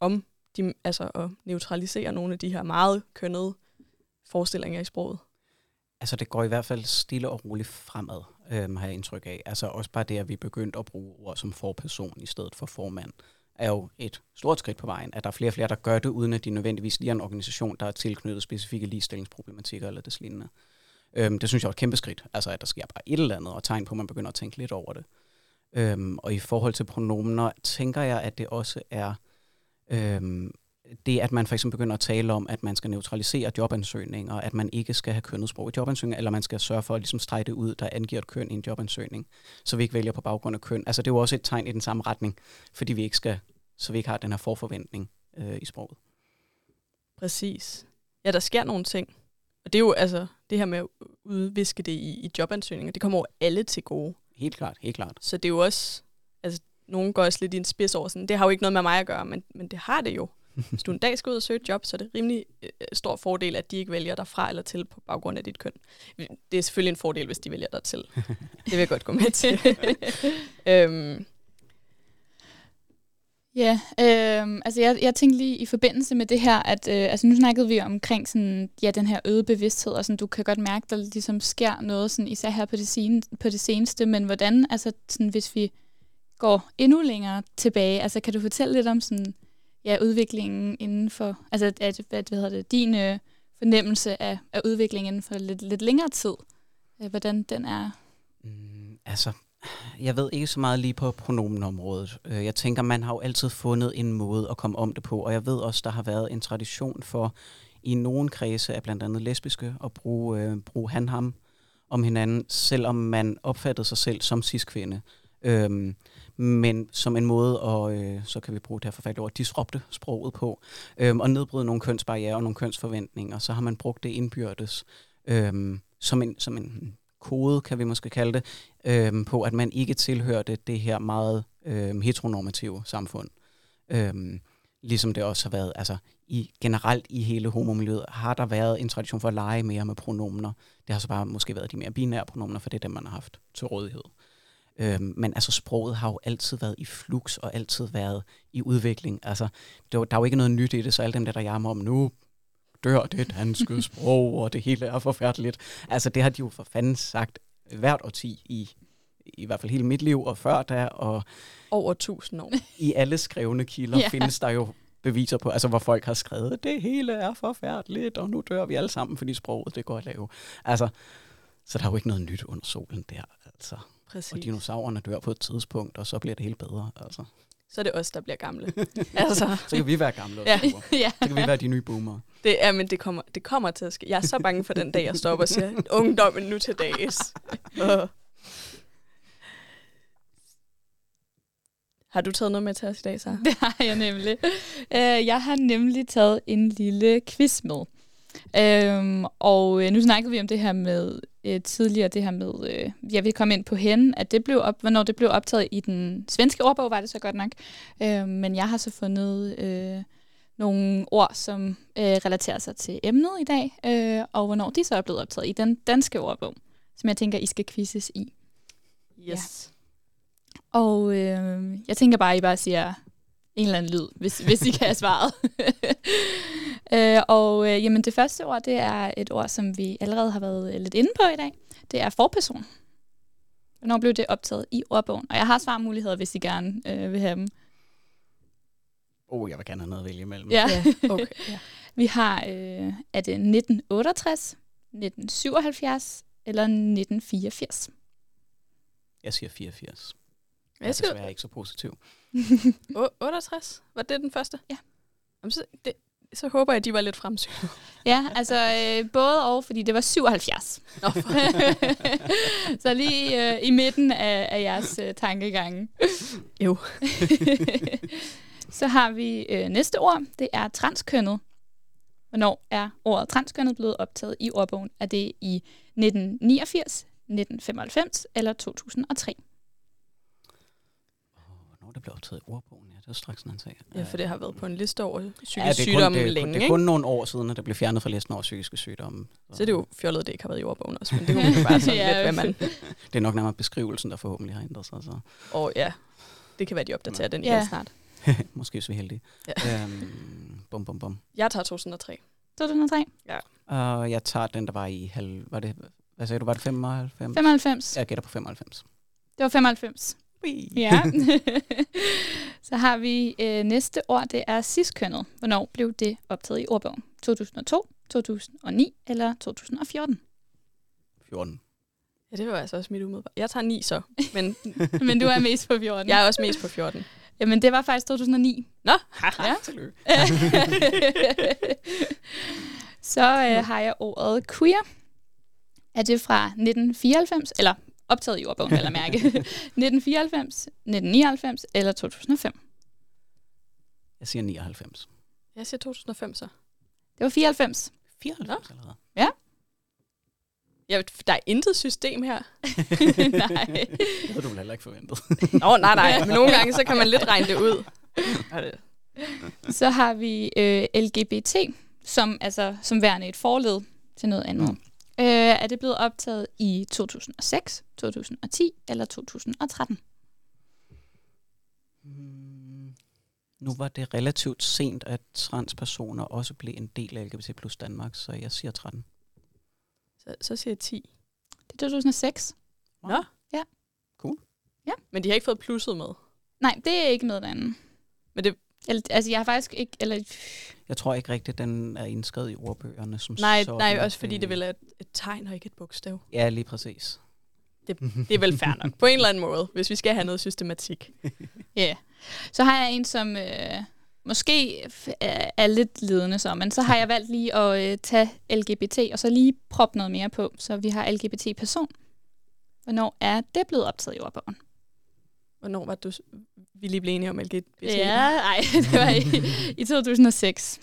om de, altså at neutralisere nogle af de her meget kønnede forestillinger i sproget? Altså det går i hvert fald stille og roligt fremad, øhm, har jeg indtryk af. Altså også bare det, at vi er begyndt at bruge ord som forperson i stedet for formand er jo et stort skridt på vejen, at der er flere og flere, der gør det, uden at de nødvendigvis lige er en organisation, der er tilknyttet specifikke ligestillingsproblematikker eller det lignende. Øhm, det synes jeg er et kæmpe skridt, altså at der sker bare et eller andet, og tegn på, at man begynder at tænke lidt over det. Øhm, og i forhold til pronomener, tænker jeg, at det også er øhm, det, at man for eksempel begynder at tale om, at man skal neutralisere jobansøgninger, at man ikke skal have kønnet sprog i jobansøgninger, eller man skal sørge for at ligesom strege det ud, der angiver et køn i en jobansøgning, så vi ikke vælger på baggrund af køn. Altså det er jo også et tegn i den samme retning, fordi vi ikke skal, så vi ikke har den her forforventning øh, i sproget. Præcis. Ja, der sker nogle ting. Og det er jo altså det her med at udviske det i, i jobansøgninger, det kommer jo alle til gode. Helt klart, helt klart. Så det er jo også, altså nogen går også lidt i en spids over sådan, det har jo ikke noget med mig at gøre, men, men det har det jo. Hvis du en dag skal ud og søge et job, så er det rimelig øh, stor fordel, at de ikke vælger dig fra eller til på baggrund af dit køn. Det er selvfølgelig en fordel, hvis de vælger dig til. Det vil jeg godt gå med til. øhm. Ja, øh, altså jeg, jeg tænkte lige i forbindelse med det her, at øh, altså nu snakkede vi omkring sådan, ja, den her øgede bevidsthed, og sådan, du kan godt mærke, der ligesom sker noget, sådan, især her på det, sen, på det seneste, men hvordan, altså sådan, hvis vi går endnu længere tilbage, altså kan du fortælle lidt om sådan, ja, udviklingen inden for, altså at, hvad hedder det, din øh, fornemmelse af, af udviklingen inden for lidt, lidt længere tid, øh, hvordan den er? Mm, altså, jeg ved ikke så meget lige på pronomenområdet. Øh, jeg tænker, man har jo altid fundet en måde at komme om det på, og jeg ved også, der har været en tradition for i nogle kredse af blandt andet lesbiske at bruge, øh, bruge han-ham om hinanden, selvom man opfattede sig selv som cis-kvinde. Øhm, men som en måde, og øh, så kan vi bruge det her forfærdelige ord, disrupte sproget på, øhm, og nedbryde nogle kønsbarriere og nogle kønsforventninger, så har man brugt det indbyrdes øhm, som, en, som en kode, kan vi måske kalde det, øhm, på at man ikke tilhørte det her meget øhm, heteronormative samfund. Øhm, ligesom det også har været, altså i, generelt i hele homomiljøet, har der været en tradition for at lege mere med pronomener. Det har så bare måske været de mere binære pronomener, for det er dem, man har haft til rådighed. Øhm, men altså sproget har jo altid været i flux og altid været i udvikling. Altså, det var, der er jo ikke noget nyt i det, så alle dem der, der jammer om nu, dør det danske sprog, og det hele er forfærdeligt. Altså det har de jo for fanden sagt hvert årti i, i hvert fald hele mit liv og før da. Og Over tusind år. I alle skrevne kilder ja. findes der jo beviser på, altså hvor folk har skrevet, det hele er forfærdeligt, og nu dør vi alle sammen, fordi sproget det går at lave. Altså, så der er jo ikke noget nyt under solen der. Altså. Præcis. Og dinosaurerne dør på et tidspunkt, og så bliver det hele bedre. Altså. Så er det os, der bliver gamle. altså. Så kan vi være gamle. ja. ja. Så kan vi være de nye boomer. Det, ja, men det kommer, det kommer til at ske. Jeg er så bange for den dag, jeg stopper og siger, ungdommen nu til dags. Har du taget noget med til os i dag, så? Det har jeg nemlig. Uh, jeg har nemlig taget en lille quiz med. Øhm, og øh, nu snakkede vi om det her med øh, tidligere, det her med, øh, jeg vil komme ind på hen, at det blev op, hvornår det blev optaget i den svenske ordbog, var det så godt nok. Øh, men jeg har så fundet øh, nogle ord, som øh, relaterer sig til emnet i dag, øh, og hvornår de så er blevet optaget i den danske ordbog, som jeg tænker, I skal quizzes i. Yes. Og øh, jeg tænker bare, at I bare siger en eller anden lyd, hvis, hvis I kan have svaret. øh, og øh, jamen, det første ord, det er et ord, som vi allerede har været lidt inde på i dag. Det er forperson. Hvornår blev det optaget i ordbogen? Og jeg har svarmuligheder, hvis I gerne øh, vil have dem. Oh, jeg vil gerne have noget at vælge imellem. Ja. Ja, okay. Ja. Vi har, øh, er det 1968, 1977 eller 1984? Jeg siger 84. Jeg er Jeg skal, desværre ikke så positiv. Å- 68? Var det den første? Ja. Jamen, så, det, så håber jeg, at de var lidt fremsynet. Ja, altså øh, både og, fordi det var 77. Nå, så lige øh, i midten af, af jeres øh, tankegange. Jo. så har vi øh, næste ord, det er transkønnet. Hvornår er ordet transkønnet blevet optaget i ordbogen? Er det i 1989, 1995 eller 2003? Det blev optaget i ordbogen? Ja, det er straks en anden sag. Ja, for det har været på en liste over psykiske ja, det er kun, sygdomme det, er kun- længe, Det er ikke? kun nogle år siden, at det blev fjernet fra listen over psykiske sygdomme. Så er det jo fjollet, at det ikke har været i ordbogen også, men det kunne bare sådan Ja, lidt, hvad man... Det er nok nærmere beskrivelsen, der forhåbentlig har ændret sig. Så. Og ja, det kan være, de opdaterer den Ja. igen snart. Måske hvis vi er heldige. Ja. Øhm, bum, bum, bum. Jeg tager 2003. 2003? Og jeg tager den, der var i halv... Var det, hvad sagde du, var det 95? 95. Jeg gætter på 95. Det var 95. Ja. så har vi øh, næste ord, det er ciskønnet. Hvornår blev det optaget i ordbogen? 2002, 2009 eller 2014? 14. Ja, det var altså også mit umiddelbart. Jeg tager 9 så, men Men du er mest på 14. jeg er også mest på 14. Jamen, det var faktisk 2009. Nå, Ja. Tillykke. så øh, har jeg ordet queer. Er det fra 1994, eller optaget i ordbogen, eller mærke, 1994, 1999 eller 2005? Jeg siger 99. Jeg siger 2005 så. Det var 94. 94 allerede. Jeg, der er intet system her. Nej. Det havde du vel heller ikke forventet. Nå, nej, nej. Men nogle gange, så kan man lidt regne det ud. Så har vi øh, LGBT, som, altså, som værende et forled til noget andet. Mm. Øh, er det blevet optaget i 2006, 2010 eller 2013? Mm, Nu var det relativt sent, at transpersoner også blev en del af LGBT plus Danmark, så jeg siger 13. Så, så siger jeg 10. Det er 2006. Nå. Ja. Cool. Men de har ikke fået plusset med. Nej, det er ikke med derinde. Men det, Eller, altså, jeg har faktisk ikke... Eller, Jeg tror ikke rigtigt, den er indskrevet i ordbøgerne som nej, sådan. nej, også fordi det vel er et, tegn og ikke et bogstav. Ja, lige præcis. Det er vel fair nok. På en eller anden måde, hvis vi skal have noget systematik. Ja. Yeah. Så har jeg en, som øh, måske er, er lidt ledende så, men så har jeg valgt lige at øh, tage LGBT, og så lige proppe noget mere på, så vi har LGBT-person. Hvornår er det blevet optaget i ordbogen? Hvornår var du, vi lige blev enige om LGBT? Ja, nej, det var i, i 2006.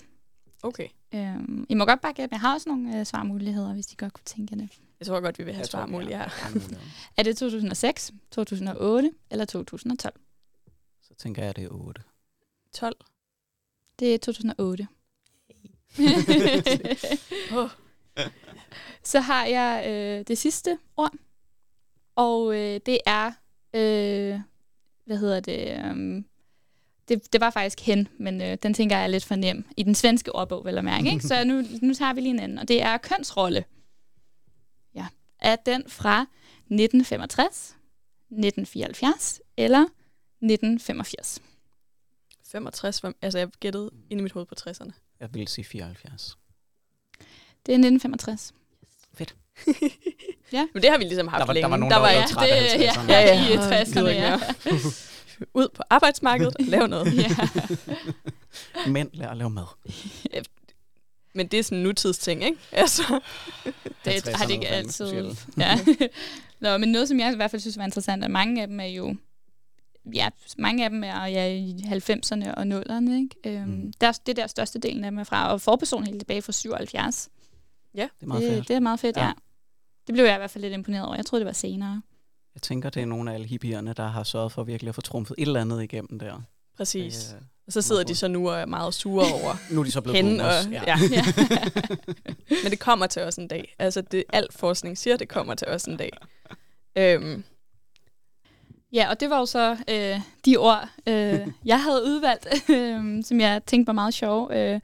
Okay. Øhm, I må godt bare gætte, jeg har også nogle øh, svarmuligheder, hvis I godt kunne tænke det. Jeg tror godt, vi vil have Jeg tror, svar vi muligt her. har mange muligheder. Er det 2006, 2008 eller 2012? Så tænker jeg, det er 8. 12. Det er 2008. Åh. Så har jeg øh, det sidste ord, og øh, det er, øh, hvad hedder det, um, det, det var faktisk hen, men øh, den tænker jeg er lidt for nem. I den svenske ordbog, vel at mærke. Ikke? Så nu, nu tager vi lige en anden, og det er kønsrolle. Ja. Er den fra 1965, 1974 eller 1985? 65, var- altså jeg gættede ind i mit hoved på 60'erne. Jeg vil sige 74. Det er 1965. Men det har vi ligesom haft Der var- der længe. var nogen, der der var var ja, træt af det, ja, 50'erne. ja, Ja, ja, ja. i Åh, 60'erne, gider ikke ja. ud på arbejdsmarkedet og lave noget. ja. Mænd lærer at lave mad. Men det er sådan en nutidsting, ikke? Altså, Det 50'erne har det ikke altid. Ja. Nå, men noget, som jeg i hvert fald synes var interessant, at mange af dem er jo ja, mange af dem er ja, i 90'erne og 0'erne. Ikke? Øhm, Mm. der, det er der største delen af dem er fra, og forpersonen helt tilbage fra 77. Ja. Det er meget det, fedt. det er meget fedt, Ja. ja. Det blev jeg i hvert fald lidt imponeret over. Jeg troede, det var senere. Jeg tænker, det er nogle af alle hippierne, der har sørget for virkelig at få trumfet et eller andet igennem der. Præcis. Det, øh, Og så sidder de så nu og er meget sure over nu er de så blevet hende. Og, ja. ja. Men det kommer til os en dag. Altså, det, al forskning siger, det kommer til os en dag. Øhm, Ja, og det var jo så øh, de ord, øh, jeg havde udvalgt, øh, som jeg tænkte var meget sjove. Øh, nu, kan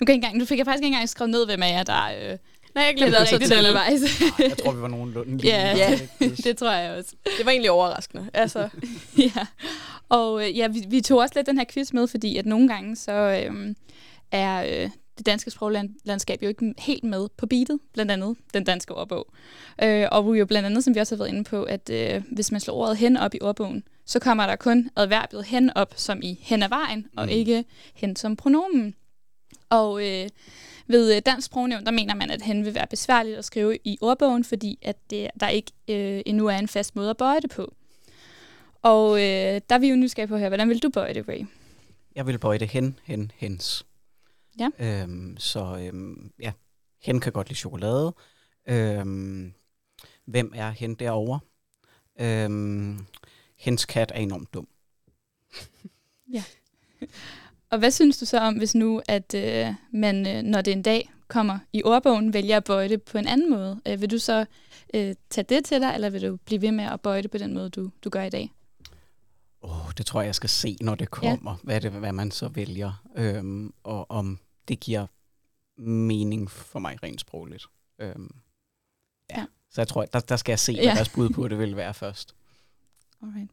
jeg ikke engang, nu fik jeg faktisk ikke engang skrevet ned, hvem af jer, der øh, nej, jeg glemte glemte det så rigtigt til. undervejs. Jeg tror, vi var nogenlunde lige. Ja. Ja. det tror jeg også. Det var egentlig overraskende. Altså, ja. Og øh, ja, vi, vi tog også lidt den her quiz med, fordi at nogle gange så øh, er øh, det danske sproglandskab jo ikke helt med på beatet, blandt andet den danske ordbog. Øh, og vi er jo blandt andet, som vi også har været inde på, at øh, hvis man slår ordet hen op i ordbogen, så kommer der kun adverbiet hen op som i hen ad vejen, og Mm. ikke hen som pronomen. Og øh, ved øh, dansk sprognævn, der mener man, at hen vil være besværligt at skrive i ordbogen, fordi at det, der ikke øh, endnu er en fast måde at bøje det på. Og øh, der er vi jo nysgerrige på her. Hvordan vil du bøje det, Ray? Jeg vil bøje det hen, hen, hens. Ja. Øhm, så øhm, ja, hen kan godt lide chokolade. Øhm, hvem er hen derovre? Øhm, hens kat er enormt dum. Og hvad synes du så om, hvis nu, at øh, man, øh, når det en dag kommer i ordbogen, vælger at bøje det på en anden måde? Øh, vil du så øh, tage det til dig, eller vil du blive ved med at bøje det på den måde, du, du gør i dag? Oh, det tror jeg, jeg skal se, når det kommer, ja. hvad, det, hvad man så vælger, øhm, og om det giver mening for mig rent sprogligt. Øhm, ja. Ja. Så jeg tror, der, der skal jeg se, hvad Ja. deres bud på det vil være først. Alright.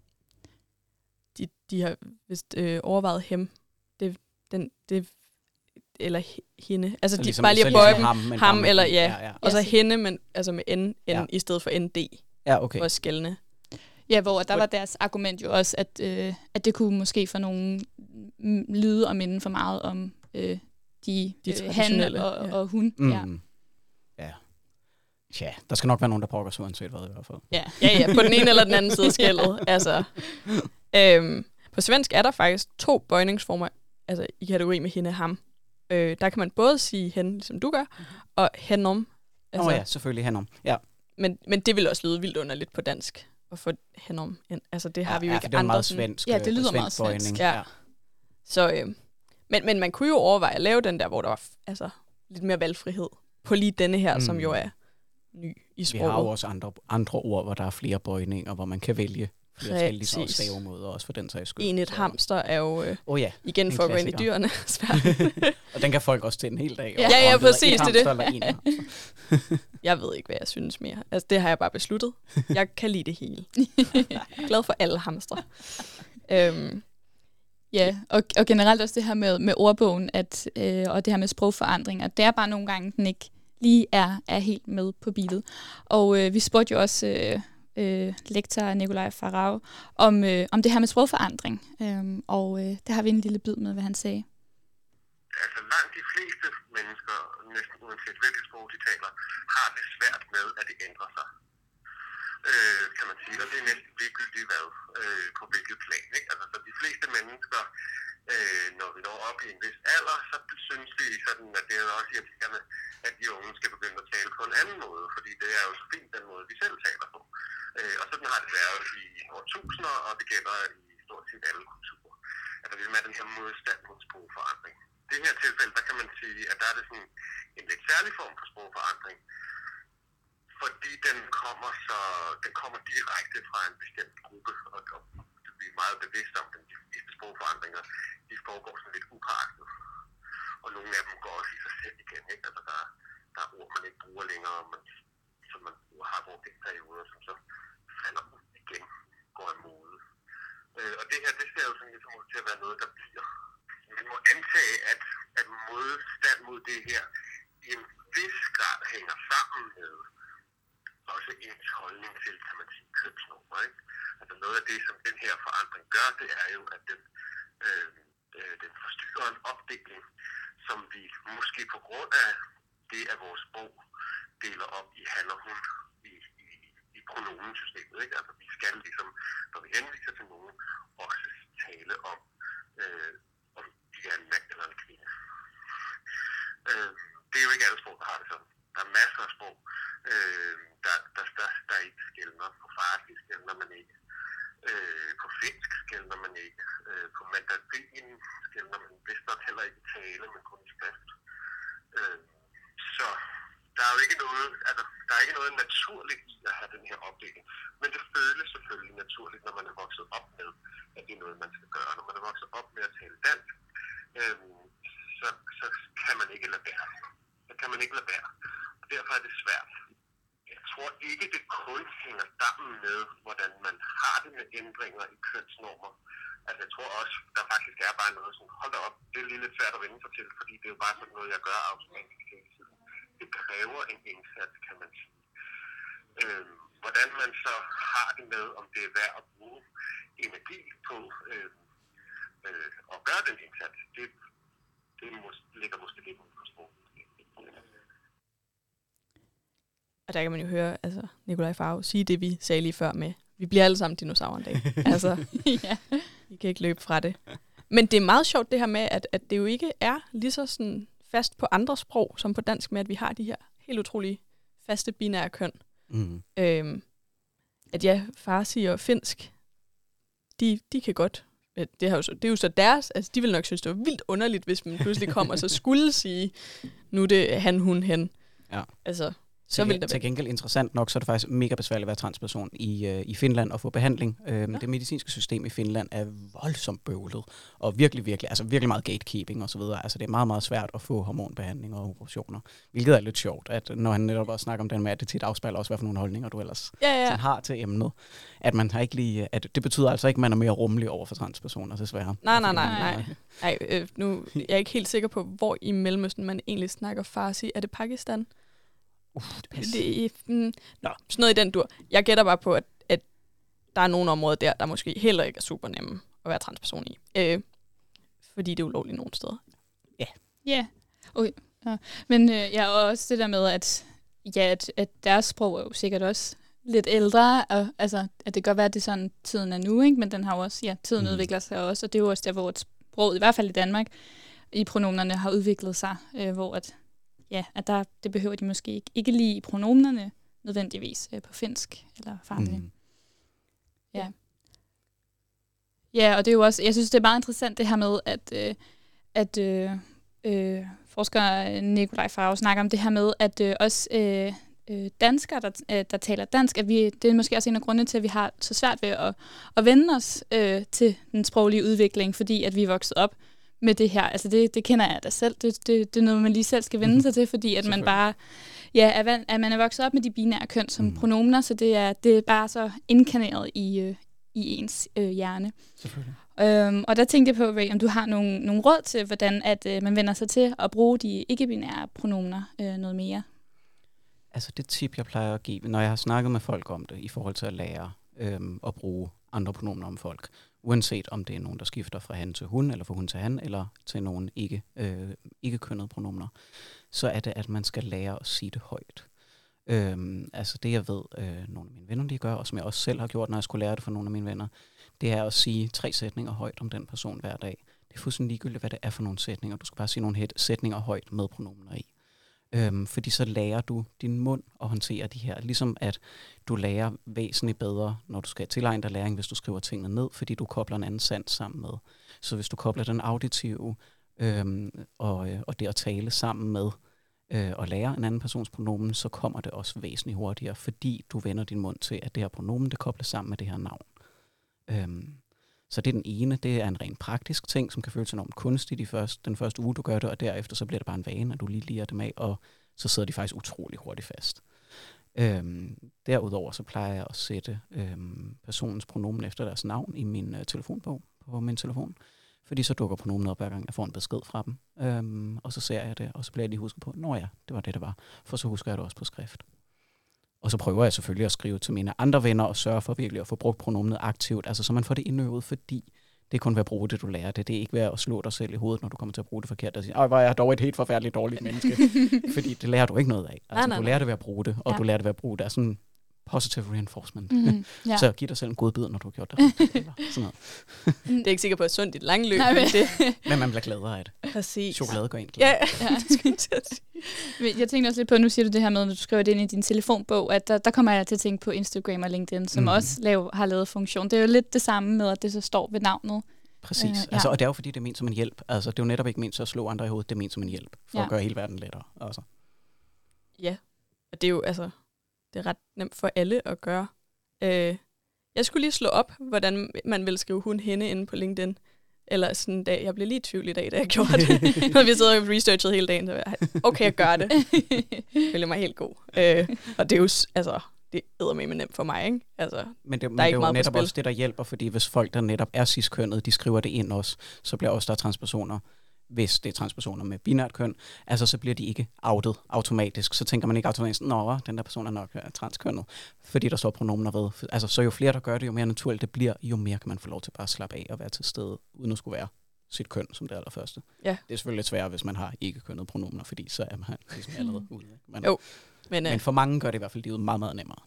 de, de har vist øh, overvejet hem. Det, den, det, eller he- hende. Altså, Så de ligesom- bare lige at bøje ligesom dem. ham, ham med eller- ja. ja, ja. Og så hende, men altså med N, N Ja. i stedet for ND. Ja, okay. For at skældne. Ja, hvor der var deres argument jo også, at, øh, at det kunne måske for nogen lyde og minde for meget om øh, de, De øh, han og, ja. og hun. Mm. Ja. Ja. Tja, der skal nok være nogen, der brokker sig uanset hvad i hvert fald. Ja. Ja, ja, på den ene eller den anden side af skældet. Altså, øhm, på svensk er der faktisk to bøjningsformer altså, i kategori med hende ham. Øh, der kan man både sige hen, ligesom du gør, og henom. Altså, oh, ja, selvfølgelig han om. Ja, men, men det vil også lyde vildt underligt på dansk at få henom. Altså, det har ja, vi jo ja, ikke det andre meget svensk, Ja, det øh, lyder meget bøjning. svensk, ja. Så, øh, men, men man kunne jo overveje at lave den der, hvor der var altså, lidt mere valgfrihed på lige denne her, mm. som jo er ny i Vi sproget. har jo også andre, andre ord, hvor der er flere bøjninger, hvor man kan vælge og Præcis. stavemåder, også for den sags skyld. En et hamster er jo, øh, Åh oh, ja, igen En for at gå ind i dyrene, og den kan folk også til en hel dag. Ja, ja, hedder præcis, et det er det. hamster eller hamster. Jeg ved ikke, hvad jeg synes mere. Altså, det har jeg bare besluttet. Jeg kan lide det hele. Glad for alle hamstre. Øhm, Ja, og, og generelt også det her med, med ordbogen, at, øh, og det her med sprogforandringer, det er bare nogle gange, den ikke lige er, er helt med på beatet. Og øh, vi spurgte jo også øh, øh, lektor Nikolaj Farag om, øh, om det her med sprogforandring, øhm, og øh, der har vi en lille bid med, hvad han sagde. altså langt de fleste mennesker, næsten uanset hvilket sprog de taler, har det svært med, at det ændrer sig. Øh, kan man sige. Og det er næsten ligegyldigt hvad, øh, på hvilket plan. Ikke? Altså, så de fleste mennesker, øh, når vi når op i en vis alder, så synes vi sådan, at det er også irriterende, at de unge skal begynde at tale på en anden måde, fordi det er jo så fint den måde, vi selv taler på. Øh, og sådan har det været i årtusinder, og det gælder i stort set alle kulturer. At der ligesom er den her modstand mod sprogforandring. I det her tilfælde, der kan man sige, at der er det sådan en lidt særlig form for sprogforandring, fordi den kommer så den kommer direkte fra en bestemt gruppe, og, og vi er meget bevidste om, at de fleste sprogforandringer, de foregår sådan lidt upåagtet. Og nogle af dem går også i sig selv igen, ikke? Altså der, der er ord, man ikke bruger længere, men, som man har brugt i perioder, som så falder ud igen, går af mode. Øh, og det her, det ser jo sådan ligesom ud til at være noget, der bliver. Man må antage, at, at modstand mod det her i en vis grad hænger sammen med også ens holdning til, kan man sige, kønsnormer. Ikke? Altså noget af det, som den her forandring gør, det er jo, at den, øh, øh, den forstyrrer en opdeling, som vi måske på grund af det, at vores sprog deler op i han og hun i, i, i pronomensystemet. Ikke? Altså vi skal ligesom, når vi henviser til nogen, også tale om, øh, om de er en mand eller en kvinde. Øh, det er jo ikke alle sprog, der har det sådan. Der er masser af sprog, øh, der, der, der, der ikke skældner. På farsi skældner man ikke. Øh, på finsk skældner man ikke. Øh, på mandarin skældner man vist nok heller ikke tale, men kun skrift. Øh, så der er jo ikke noget, altså, der er ikke noget naturligt i at have den her opdeling. Men det føles selvfølgelig naturligt, når man er vokset op med, at det er noget, man skal gøre. Når man er vokset op med at tale dansk, øh, så, så kan man ikke lade være. Så kan man ikke lade være. Derfor er det svært. Jeg tror ikke, det kun hænger sammen med, hvordan man har det med ændringer i kønsnormer. Altså jeg tror også, der faktisk er bare noget sådan, hold da op, det er lige lidt svært at vende sig til, fordi det er jo bare sådan noget, jeg gør automatisk hele tiden. Det kræver en indsats, kan man sige. Øhm, hvordan man så har det med, om det er værd at bruge energi på øh, øh, at gøre den indsats, det, det mås- ligger måske lidt på sproget sprog. Og der kan man jo høre altså, Nikolaj Farve sige det, vi sagde lige før med, vi bliver alle sammen dinosaurer en dag. altså, ja. vi kan ikke løbe fra det. Men det er meget sjovt det her med, at, at det jo ikke er lige så sådan fast på andre sprog, som på dansk med, at vi har de her helt utrolige faste binære køn. Mm. Øhm, at ja, farsi og finsk, de, de kan godt. ja, Det, har jo så, det er jo så deres, altså de vil nok synes, det var vildt underligt, hvis man pludselig kom og så skulle sige, nu er det han, hun, hen. Ja. Altså, så Til, vil der til gengæld interessant nok, så er det faktisk mega besværligt at være transperson i, øh, i Finland og få behandling. Øhm, Nå. Det medicinske system i Finland er voldsomt bøvlet, og virkelig, virkelig, altså virkelig meget gatekeeping og så videre. Altså det er meget, meget svært at få hormonbehandling og operationer, hvilket er lidt sjovt, at når han netop også snakker om den med, at det tit afspejler også, hvad for nogle holdninger du ellers Ja, ja. ja. har til emnet. At man har ikke lige, at det betyder altså ikke, at man er mere rummelig over for transpersoner, desværre. Nej, nej, nej, Nej. nej. Ej, øh, nu jeg er ikke helt sikker på, hvor i Mellemøsten man egentlig snakker farsi. Er det Pakistan? Uff, det, Det er, mm, nå, sådan noget i den dur. Jeg gætter bare på, at, at der er nogle områder der, der måske heller ikke er super nemme at være transperson i. Øh, fordi det er ulovligt nogle steder. Ja. Okay. ja. Men øh, ja, og også det der med, at, ja, at, at deres sprog er jo sikkert også lidt ældre, og altså, at det kan godt være, at det er sådan, tiden er nu, ikke? men den har jo også, ja, tiden mm. udvikler sig også, og det er jo også der, hvor et sprog, i hvert fald i Danmark, i pronomerne har udviklet sig, øh, hvor at, ja, at der, det behøver de måske ikke, ikke lige i pronomerne nødvendigvis øh, på finsk eller farsi. Mm. mm. Ja, og det er jo også, jeg synes, det er meget interessant det her med, at, øh, at øh, øh, forsker Nikolaj Farve snakker om det her med, at øh, også øh, øh, danskere, der, øh, der taler dansk, at vi, det er måske også en af grundene til, at vi har så svært ved at, at vende os øh, til den sproglige udvikling, fordi at vi er vokset op med det her. Altså det, det kender jeg da selv. Det, det, det er noget, man lige selv skal vende sig til, fordi at man bare ja, er, at man er vokset op med de binære køn som mm. pronomener, så det er, det er bare så inkarneret i, øh, i ens øh, hjerne. Selvfølgelig. Øhm, og der tænkte jeg på, Ray, om du har nogle, nogle råd til, hvordan at øh, man vender sig til at bruge de ikke-binære pronomener øh, noget mere. Altså det tip, jeg plejer at give, når jeg har snakket med folk om det, i forhold til at lære øhm, at bruge andre pronomener om folk, uanset om det er nogen, der skifter fra han til hun, eller fra hun til han, eller til nogen ikke, øh, ikke kønnede pronomener, så er det, at man skal lære at sige det højt. Øhm, altså det, jeg ved, øh, nogle af mine venner, de gør, og som jeg også selv har gjort, når jeg skulle lære det for nogle af mine venner, det er at sige tre sætninger højt om den person hver dag. Det er fuldstændig ligegyldigt, hvad det er for nogle sætninger. Du skal bare sige nogle sætninger højt med pronomener i. Øhm, fordi så lærer du din mund at håndtere de her. Ligesom at du lærer væsentligt bedre, når du skal tilegne dig læring, hvis du skriver tingene ned, fordi du kobler en anden sans sammen med. Så hvis du kobler den auditive øhm, og, øh, og det at tale sammen med øh, og lære en anden persons pronomen, så kommer det også væsentligt hurtigere, fordi du vender din mund til, at det her pronomen, det kobler sammen med det her navn. Øhm, så det er den ene, det er en rent praktisk ting, som kan føles enormt kunstigt i første, den første uge, du gør det, og derefter så bliver det bare en vane, at du lige liger dem af, og så sidder de faktisk utrolig hurtigt fast. Øhm, derudover så plejer jeg at sætte øhm, personens pronomen efter deres navn i min øh, telefonbog på min telefon, fordi så dukker pronomen op hver gang jeg får en besked fra dem, øhm, og så ser jeg det, og så bliver jeg lige husket på, nå ja, det var det, det var, for så husker jeg det også på skrift. Og så prøver jeg selvfølgelig at skrive til mine andre venner og sørge for virkelig at få brugt pronomenet aktivt, altså så man får det indøvet, fordi det er kun ved at bruge det, du lærer det. Det er ikke ved at slå dig selv i hovedet, når du kommer til at bruge det forkert og sige, hvor er jeg dog et helt forfærdeligt dårligt menneske. fordi det lærer du ikke noget af. Altså, nej, du nej. lærer det ved at bruge det, og Ja. du lærer det ved at bruge det af sådan positive reinforcement. Mm, ja. Så giv dig selv en god bid, når du har gjort det. sådan noget. Det er ikke sikkert på et sundt i det lange løb, Nej, men det Men man bliver gladere af det. præcis. Chokolade en glad. Ja, Ja. jeg at Jeg tænkte også lidt på, nu siger du det her med, når du skriver det ind i din telefonbog, at der, der kommer jeg til at tænke på Instagram og LinkedIn, som mm. også lav, har lavet funktion. Det er jo lidt det samme med, at det så står ved navnet. Præcis. Øh, ja. ja. altså, og det er jo fordi, det er ment som en hjælp. Altså, det er jo netop ikke ment til at slå andre i hovedet, det er ment som en hjælp. For Ja. at gøre hele verden lettere. Altså. Ja, og det er jo altså, det er ret nemt for alle at gøre. Øh, jeg skulle lige slå op, hvordan man vil skrive hun hende inde på LinkedIn. Eller sådan en dag, jeg blev lige i tvivl i dag, da jeg gjorde det. Når vi sidder og researchet hele dagen, så var jeg, okay, jeg gør det. Jeg føler mig helt god. Øh, og det er jo, altså, det er med nemt for mig, ikke? Altså, Men det, men Der er det ikke er jo netop også det, der hjælper, fordi hvis folk, der netop er cis-kønnet, de skriver det ind også, så bliver også der transpersoner, hvis det er transpersoner med binært køn, altså så bliver de ikke outet automatisk. Så tænker man ikke automatisk, nå, den der person er nok øh, transkønnet, fordi der står pronomener ved. Altså, så jo flere, der gør det, jo mere naturligt det bliver, jo mere kan man få lov til bare at slappe af og være til stede, uden at skulle være sit køn som det allerførste. Ja. Det er selvfølgelig lidt sværere, hvis man har ikke kønnet pronomener, fordi så er man ligesom allerede ude. Men, Jo, men, øh, men for mange gør det i hvert fald livet meget, meget nemmere.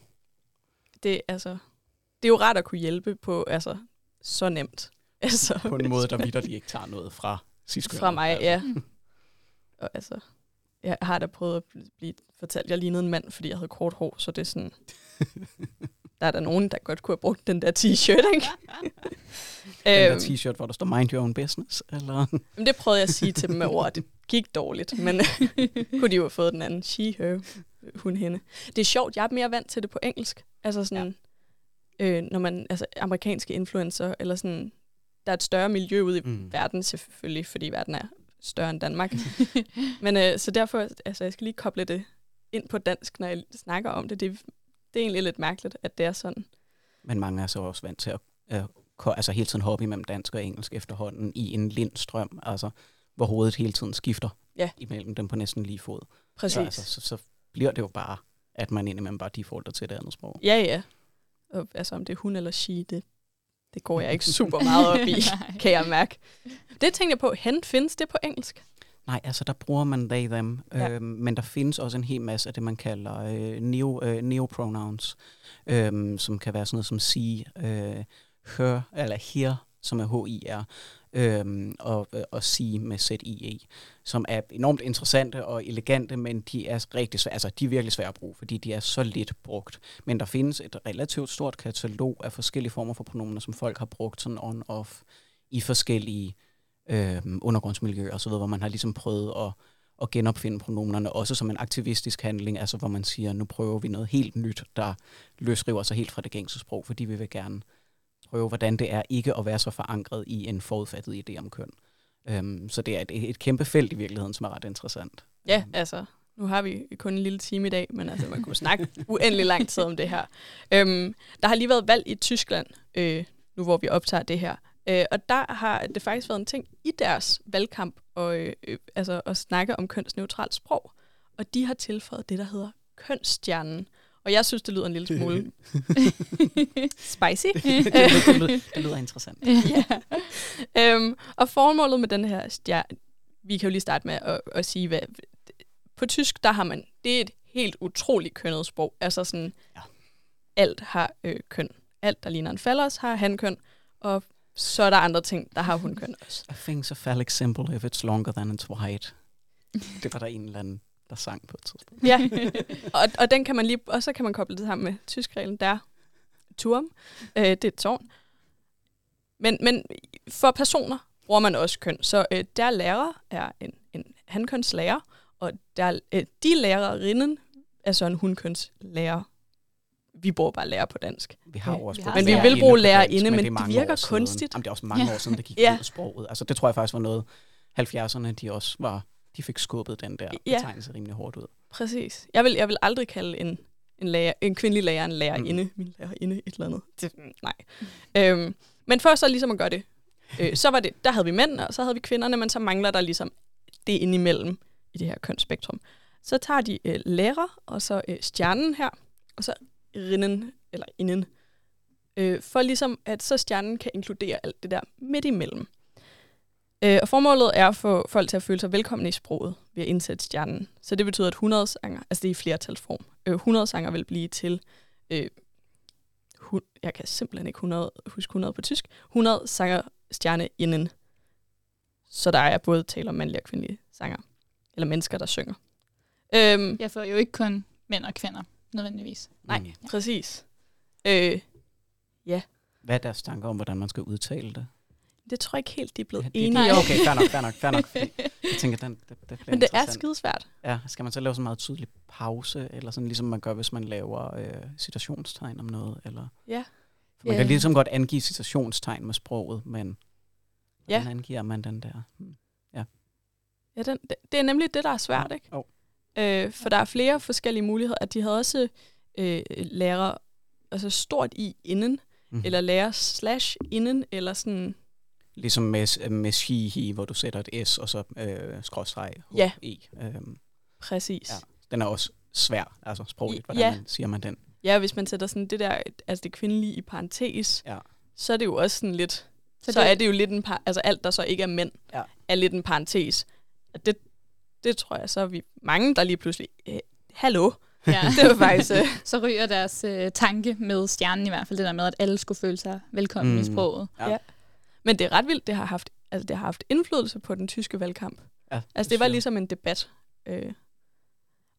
det, altså, det er jo rart at kunne hjælpe på, altså, så nemt. Altså, På en måde, der vider de ikke tager noget fra cis fra mig, ja. Og altså, jeg har da prøvet at bl- blive fortalt, at jeg lignede en mand, fordi jeg havde kort hår, så det er sådan... der er der nogen, der godt kunne have brugt den der t-shirt, ikke? Den der øhm, t-shirt, hvor der står mind your own business, eller? men det prøvede jeg at sige til dem med ord, det gik dårligt, men kunne de jo have fået den anden she, her, hun, hende. Det er sjovt, jeg er mere vant til det på engelsk. Altså sådan, ja. øh, når man, altså amerikanske influencer, eller sådan, der er et større miljø ude i Mm. verden selvfølgelig, fordi verden er større end Danmark. Men øh, så derfor, altså jeg skal lige koble det ind på dansk, når jeg snakker om det. Det, det er egentlig lidt mærkeligt, at det er sådan. Men mange er så også vant til at øh, altså hele tiden hoppe imellem dansk og engelsk efterhånden i en lindstrøm, altså hvor hovedet hele tiden skifter Ja. imellem dem på næsten lige fod. Præcis. Så, altså, så, så bliver det jo bare, at man indimellem bare defaulter til det andet sprog. Ja, ja. Og, altså om det er hun eller she, det, det går jeg ikke super meget op i, kan jeg mærke. Det tænkte jeg på, hen findes det på engelsk? Nej, altså der bruger man they, them, Ja. øhm, men der findes også en hel masse af det, man kalder øh, neo, øh, neopronouns, øhm, som kan være sådan noget som sige, øh, her, eller here, som er H-I-R, øhm, og, øh, og sige med ZIE, som er enormt interessante og elegante, men de er rigtig svære, altså de er virkelig svære at bruge, fordi de er så lidt brugt. Men der findes et relativt stort katalog af forskellige former for pronomener, som folk har brugt sådan on-off i forskellige øh, undergrundsmiljøer osv., hvor man har ligesom prøvet at, at genopfinde pronomenerne, også som en aktivistisk handling, altså hvor man siger, nu prøver vi noget helt nyt, der løsriver sig helt fra det gængse sprog, fordi vi vil gerne prøve, hvordan det er ikke at være så forankret i en forudfattet idé om køn. Øhm, så det er et, et kæmpe felt i virkeligheden, som er ret interessant. Ja, Øhm, altså, nu har vi kun en lille time i dag, men altså, man kunne snakke uendelig lang tid om det her. Øhm, der har lige været valg i Tyskland, øh, nu hvor vi optager det her. Øh, og der har det faktisk været en ting i deres valgkamp og, øh, øh, altså, at snakke om kønsneutralt sprog. Og de har tilføjet det, der hedder kønsstjernen. Og jeg synes, det lyder en lille smule spicy. det, lyder, det, lyder, det lyder interessant. ja. øhm, og formålet med den her stjerne, vi kan jo lige starte med at, at sige, hvad, på tysk, der har man, det er et helt utroligt kønnet sprog. Altså sådan, Ja. alt har øh, køn. Alt, der ligner en fallers, har han køn, og så er der andre ting, der har hun køn også. A thing's a phallic symbol if it's longer than it's wide. Det var der en eller anden, der sang på et tidspunkt. Ja, og, og den kan man lige, og så kan man koble det sammen med tyskreglen der. Turm, øh, det er et tårn. Men, men for personer bruger man også køn. Så øh, der lærer er en, en hankønslærer, og der, øh, de lærerinden er så en hunkønslærer. Vi bruger bare lærer på dansk. Vi har Ja, også vi har Men vi vil bruge lærerinde, men er det mange virker siden. kunstigt. Jamen, det er også mange Ja. år siden, det gik Ja. ud af sproget. Altså, det tror jeg faktisk var noget, 70'erne, de også var, de fik skubbet den der Ja. betegnelse rimelig hårdt ud. Præcis. Jeg vil, jeg vil aldrig kalde en, en, lærer, en kvindelig lærer en lærerinde. Mm. Min lærerinde et eller andet. Det, nej. øhm, men for så ligesom at gøre det, øh, så var det, der havde vi mænd, og så havde vi kvinderne, men så mangler der ligesom det indimellem i det her kønsspektrum. Så tager de øh, lærer, og så øh, stjernen her, og så rinden, eller inden, øh, for ligesom, at så stjernen kan inkludere alt det der midt imellem. Øh, og formålet er at få folk til at føle sig velkomne i sproget ved at indsætte stjernen. Så det betyder, at 100 sanger, altså det er i flertalsform, øh, 100 sanger vil blive til øh, hun, jeg kan simpelthen ikke 100, huske 100 på tysk, 100 sanger stjerne inden. Så der er både tale om mandlige og kvindelige sanger. Eller mennesker, der synger. Øhm, Jeg får jo ikke kun mænd og kvinder, nødvendigvis. Nej. Mm. Præcis. Øh, Hvad er deres tanker om, hvordan man skal udtale det? Det tror jeg ikke helt, de er blevet Ja, ja, det- enige om. Okay, fair nok, fair nok, fair nok. Jeg tænker, den, det, det Men det er skidesvært. Ja, skal man så lave så meget tydelig pause, eller sådan ligesom man gør, hvis man laver øh, citationstegn om noget? Eller? Ja. For man Ja. kan ligesom godt angive citationstegn med sproget, men Ja. hvordan angiver man den der? Hmm. Ja, den, det, det er nemlig det, der er svært, ikke? Jo. Øh, for der er flere forskellige muligheder. At de havde også øh, lærer altså stort i inden, mm. eller lærer slash inden, eller sådan... Ligesom med, med shihi, hvor du sætter et S, og så øh, skråstreg Ja. E. Øhm, Præcis. Ja. Den er også svær, altså sprogligt, hvordan Ja. man, siger man den? ja, hvis man sætter sådan det der, altså det kvindelige i parentes, Ja. så er det jo også sådan lidt... Så Så, så det- er det jo lidt en par, altså alt, der så ikke er mænd, Ja. er lidt en parentes. Og det, det tror jeg, så er vi mange, der lige pludselig... Øh, hallo? Ja. Det var faktisk... Øh, så ryger deres øh, tanke med stjernen i hvert fald, det der med, at alle skulle føle sig velkommen mm. i sproget. Ja. Ja. Men det er ret vildt, det har haft, altså det har haft indflydelse på den tyske valgkamp. Ja, Altså det var ligesom en debat. Øh,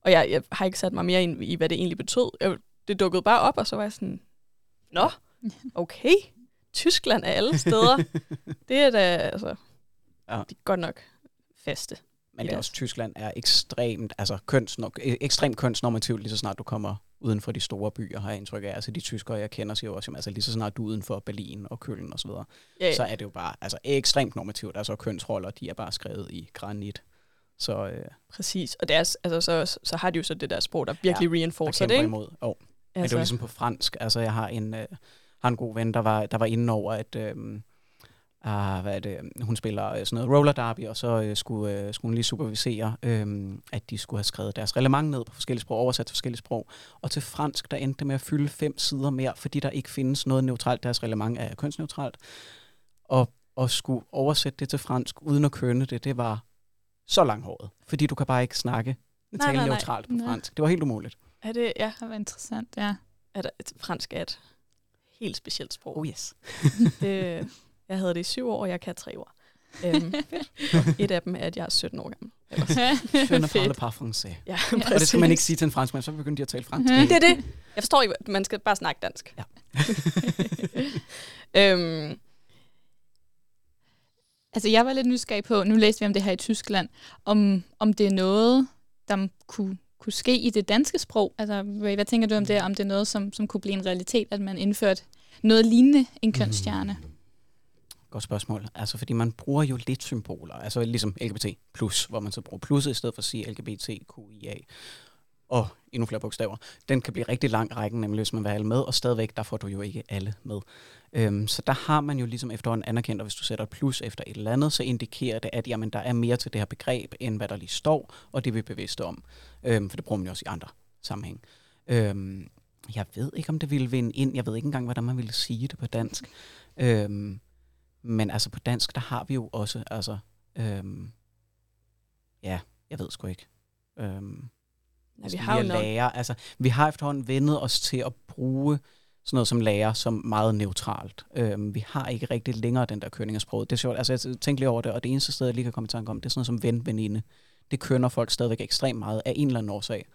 og jeg, jeg har ikke sat mig mere ind i, hvad det egentlig betød. Jeg, det dukkede bare op, og så var jeg sådan, Nå, okay. Tyskland af alle steder. det er da, altså, Ja. ja. de er godt nok faste. Men det er også, Tyskland er ekstremt, altså øh, ekstremt kønsnormativt, lige så snart du kommer uden for de store byer, har jeg indtryk af. Altså de tyskere, jeg kender, siger jo også, jamen, altså lige så snart du er uden for Berlin og Køln og så videre, Ja, så er det jo bare altså, ekstremt normativt. Altså kønsroller, de er bare skrevet i granit. Så øh, præcis. Og deres, altså, så, så har de jo så det der sprog, der virkelig ja, der reinforcer det, kæmper ikke? imod. Oh. Altså. Men det Altså, er jo ligesom på fransk. Altså jeg har en, øh, har en god ven, der var, der var inde over, at øh, ah, hvad er det, hun spiller øh, sådan noget roller derby, og så øh, skulle, øh, skulle hun lige supervisere, øh, at de skulle have skrevet deres reglement ned på forskellige sprog, oversat til forskellige sprog. Og til fransk, der endte det med at fylde fem sider mere, fordi der ikke findes noget neutralt. Deres reglement er kønsneutralt. Og at skulle oversætte det til fransk, uden at kønne det, det var så langhåret. Fordi du kan bare ikke snakke Nej, tale nej, nej. neutralt på Nej. fransk. Det var helt umuligt. er det, ja, Det var interessant, ja. er der, et, fransk er et helt specielt sprog. Oh yes. Det, jeg havde det i syv år, og jeg kan tre ord. Øhm, et af dem er, at jeg er 17 år gammel. Je ne parle pas français. Ja, Og det skal man ikke sige til en franskmand, så begynder de at tale fransk. Mhm. Det er det. Jeg forstår ikke, man skal bare snakke dansk. Ja. øhm, Altså, jeg var lidt nysgerrig på, nu læste vi om det her i Tyskland, om, om det er noget, der kunne, kunne ske i det danske sprog. Altså, hvad tænker du om det? Om det er noget, som, som kunne blive en realitet, at man indførte noget lignende en kønsstjerne? Godt spørgsmål. Altså, fordi man bruger jo lidt symboler. Altså, ligesom LGBT+, plus, hvor man så bruger plusset i stedet for at sige LGBTQIA. Og endnu flere bogstaver. Den kan blive rigtig lang rækken, nemlig hvis man vil have alle med, og stadigvæk, der får du jo ikke alle med. Øhm, så der har man jo ligesom efterhånden anerkendt, at hvis du sætter et plus efter et eller andet, så indikerer det, at jamen, der er mere til det her begreb, end hvad der lige står, og det er vi bevidste om. Øhm, for det bruger man jo også i andre sammenhæng. Øhm, jeg ved ikke, om det ville vinde ind. Jeg ved ikke engang, hvordan man ville sige det på dansk. Øhm, men altså på dansk, der har vi jo også, altså, øhm, ja, jeg ved sgu ikke. Øhm, ja, vi har jo lige at nok, lære, altså, vi har efterhånden vendet os til at bruge sådan noget som lærer som meget neutralt. Øhm, vi har ikke rigtig længere den der kønning af sproget. Det er sjovt, altså jeg tænker lige over det, og det eneste sted, jeg lige kan komme i tanke om, det er sådan noget som ven, veninde. Det kønner folk stadigvæk ekstremt meget af en eller anden årsag.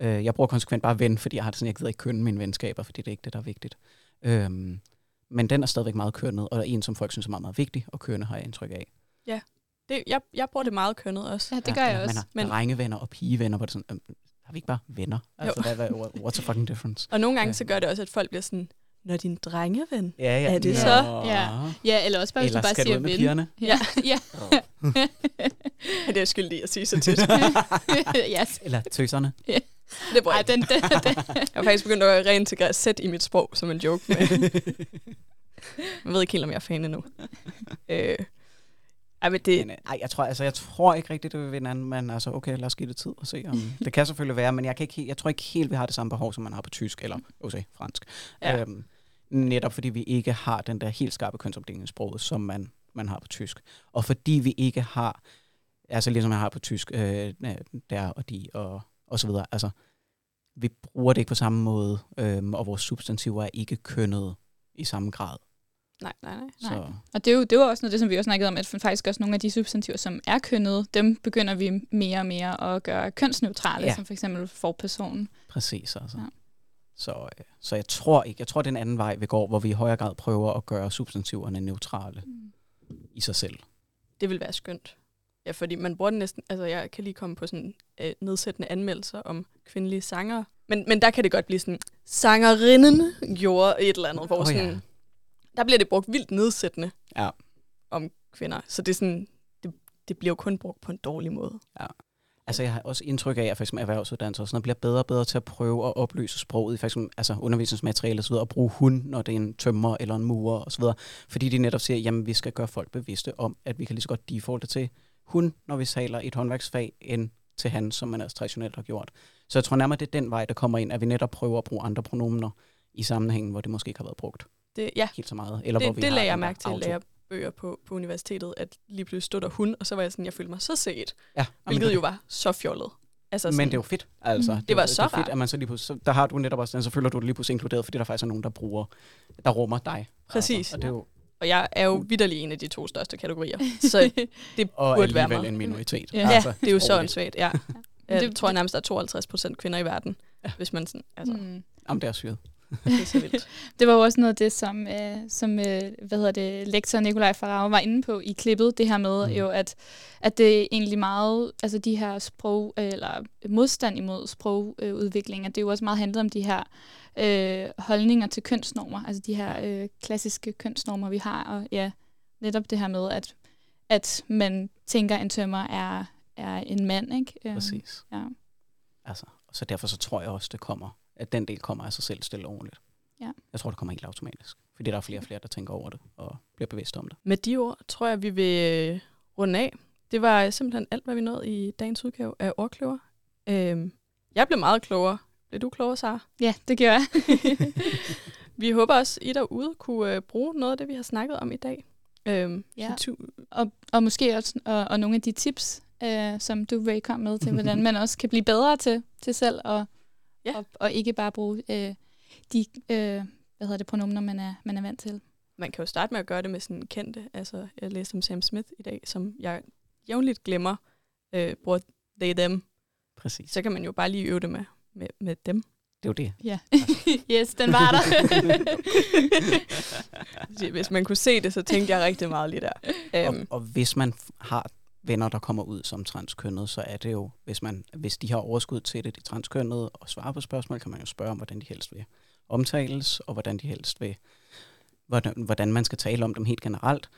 Øh, jeg bruger konsekvent bare ven, fordi jeg har det sådan, jeg gider ikke kønne mine venskaber, fordi det er ikke det, der er vigtigt. Øhm, men den er stadigvæk meget kønnet, og er en, som folk synes er meget, meget vigtig at kønne, har jeg indtryk af. det, jeg, jeg bruger det meget kønnet også. Ja, det gør jeg Man også. har Men- drengevenner og pigevenner, hvor det sådan, øhm, har vi ikke bare venner? Altså, hvad, hvad, what's the fucking difference? Og nogle gange Ja. så gør det også, at folk bliver sådan, når din drengeven. Ja, ja. Er det Nå. så? Ja. Ja, eller også bare, hvis Eller du bare siger ud med ven. pigerne? Ja, ja. Det er jeg skyldig at sige så tit. yes. Eller tøserne? Det bruger Ej, jeg den, den, den. Jeg har faktisk begyndt at reintegrere sæt i mit sprog som en joke. Men jeg ved ikke helt, om jeg er fan endnu. Øh, ej, men det, Men, øh, ej, jeg tror, altså, jeg tror ikke rigtigt, det vil vinde anden, men altså, okay, lad os give det tid og se. Om, det kan selvfølgelig være, men jeg, kan ikke, helt- jeg tror ikke helt, vi har det samme behov, som man har på tysk eller okay, fransk. Ja. Øhm, netop fordi vi ikke har den der helt skarpe kønsopdeling i sproget, som man, man har på tysk. Og fordi vi ikke har, altså ligesom jeg har på tysk, øh, der og de og, og så videre, altså, vi bruger det ikke på samme måde, øhm, og vores substantiver er ikke kønnet i samme grad. Nej, nej, nej. Så, Nej. Og det er jo, det var også noget, det, som vi også snakkede om, at faktisk også nogle af de substantiver, som er kønnede, dem begynder vi mere og mere at gøre kønsneutrale, Ja. som for eksempel forpersonen. Præcis, altså. Ja. Så, øh, så jeg tror ikke, jeg tror, det er en anden vej, vi går, hvor vi i højere grad prøver at gøre substantiverne neutrale i sig selv. Det vil være skønt. Ja, fordi man bruger den næsten... Altså, jeg kan lige komme på sådan øh, nedsættende anmeldelser om kvindelige sanger. Men, men der kan det godt blive sådan, sangerinden gjorde et eller andet, hvor oh, ja. sådan, der bliver det brugt vildt nedsættende Ja. om kvinder. Så det er sådan, det, det bliver jo kun brugt på en dårlig måde. Altså, jeg har også indtryk af, at for eksempel erhvervsuddannelser sådan bliver bedre og bedre til at prøve at opløse sproget i for eksempel, altså undervisningsmateriale osv., og bruge hun, når det er en tømmer eller en murer osv., fordi de netop siger, jamen vi skal gøre folk bevidste om, at vi kan lige så godt defaulte til hun, når vi taler et håndværksfag, end til han, som man altså traditionelt har gjort. Så jeg tror nærmere, det er den vej, der kommer ind, at vi netop prøver at bruge andre pronomener i sammenhængen, hvor det måske ikke har været brugt Det, ja, helt så meget. Eller hvor det, vi det lagde jeg mærke til, at bøger på, på universitetet, at lige pludselig stod der hun, og så var jeg sådan, jeg følte mig så set, Ja, hvilket det- jo var så fjollet. Altså Men sådan, det er jo fedt, altså. Mm. Det var er- så det fedt, at man så lige pludselig, så der har du netop også så føler du dig lige pludselig inkluderet, fordi der faktisk er nogen, der bruger, der rummer dig. Præcis. Altså, og det er jo Og jeg er jo vidderlig en af de to største kategorier, så det og burde være mig. en minoritet. Ja. Ja, det er jo så åndssvagt, ja. det- Jeg tror nærmest, der er 52 procent kvinder i verden, hvis man sådan, altså, Mm. Jamen, det er syret. Det er så vildt. Det var jo også noget af det, som, øh, som øh, hvad hedder det, lektor Nikolaj Farage var inde på i klippet, det her med Mm. jo, at, at det er egentlig meget, altså de her sprog, eller modstand imod sprogudvikling, at det jo også meget handler om de her øh, holdninger til kønsnormer, altså de her øh, klassiske kønsnormer, vi har, og ja, netop det her med, at, at man tænker, at en tømmer er, er en mand, ikke? Øhm, Præcis. Ja. Altså, og så derfor så tror jeg også, det kommer, at den del kommer af sig selv stille og roligt. Ja. Jeg tror, det kommer helt automatisk. Fordi der er flere og flere, der tænker over det og bliver bevidste om det. Med de ord tror jeg, vi vil øh, runde af. Det var simpelthen alt, hvad vi nåede i dagens udgave af Ordkløver. Øhm, jeg blev meget klogere. Blev du klogere, Sara? ja, det gør jeg. Vi håber også, I derude kunne øh, bruge noget af det, vi har snakket om i dag. Øhm, Ja. og, og måske også og, og nogle af de tips, øh, som du, Ray, kom med til, hvordan man også kan blive bedre til, til selv, og, Ja. og, og ikke bare bruge øh, de øh, hvad hedder det, pronomener, man er, man er vant til. man kan jo starte med at gøre det med sådan kendte. Altså, jeg læste om Sam Smith i dag, som jeg jævnligt glemmer, øh, bruger they, them. Præcis. Så kan man jo bare lige øve det med, med, med dem. Det er jo det. Ja. yes, den var der. Hvis man kunne se det, så tænkte jeg rigtig meget lige der. Og, Øhm, og hvis man har venner, der kommer ud som transkønnet, så er det jo, hvis, man, hvis de har overskud til det, de transkønnede, og svarer på spørgsmål, kan man jo spørge om, hvordan de helst vil omtales, og hvordan de helst vil, hvordan, hvordan man skal tale om dem helt generelt.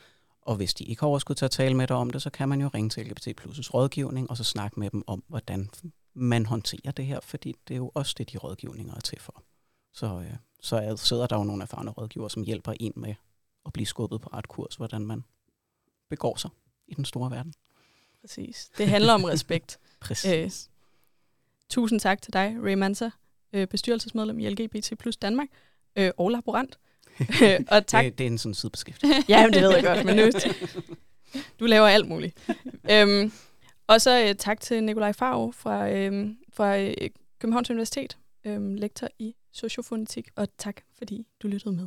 Og hvis de ikke har overskud til at tale med dig om det, så kan man jo ringe til LGBT Plus' rådgivning, og så snakke med dem om, hvordan man håndterer det her, fordi det er jo også det, de rådgivninger er til for. Så, øh, så sidder der jo nogle erfarne rådgivere, som hjælper en med at blive skubbet på ret kurs, hvordan man begår sig i den store verden præcis. Det handler om respekt. Præcis. Øh, tusind tak til dig, Ray Mansa, øh, bestyrelsesmedlem i LGBT Plus Danmark, øh, og laborant. Øh, og tak. Det, det er en sådan sidebeskæftigelse. Ja, men det ved jeg godt, men nu, du laver alt muligt. øhm, og så øh, tak til Nikolaj Faro fra, øhm, fra øh, Københavns Universitet, øhm, lektor i sociofonetik, og tak fordi du lyttede med.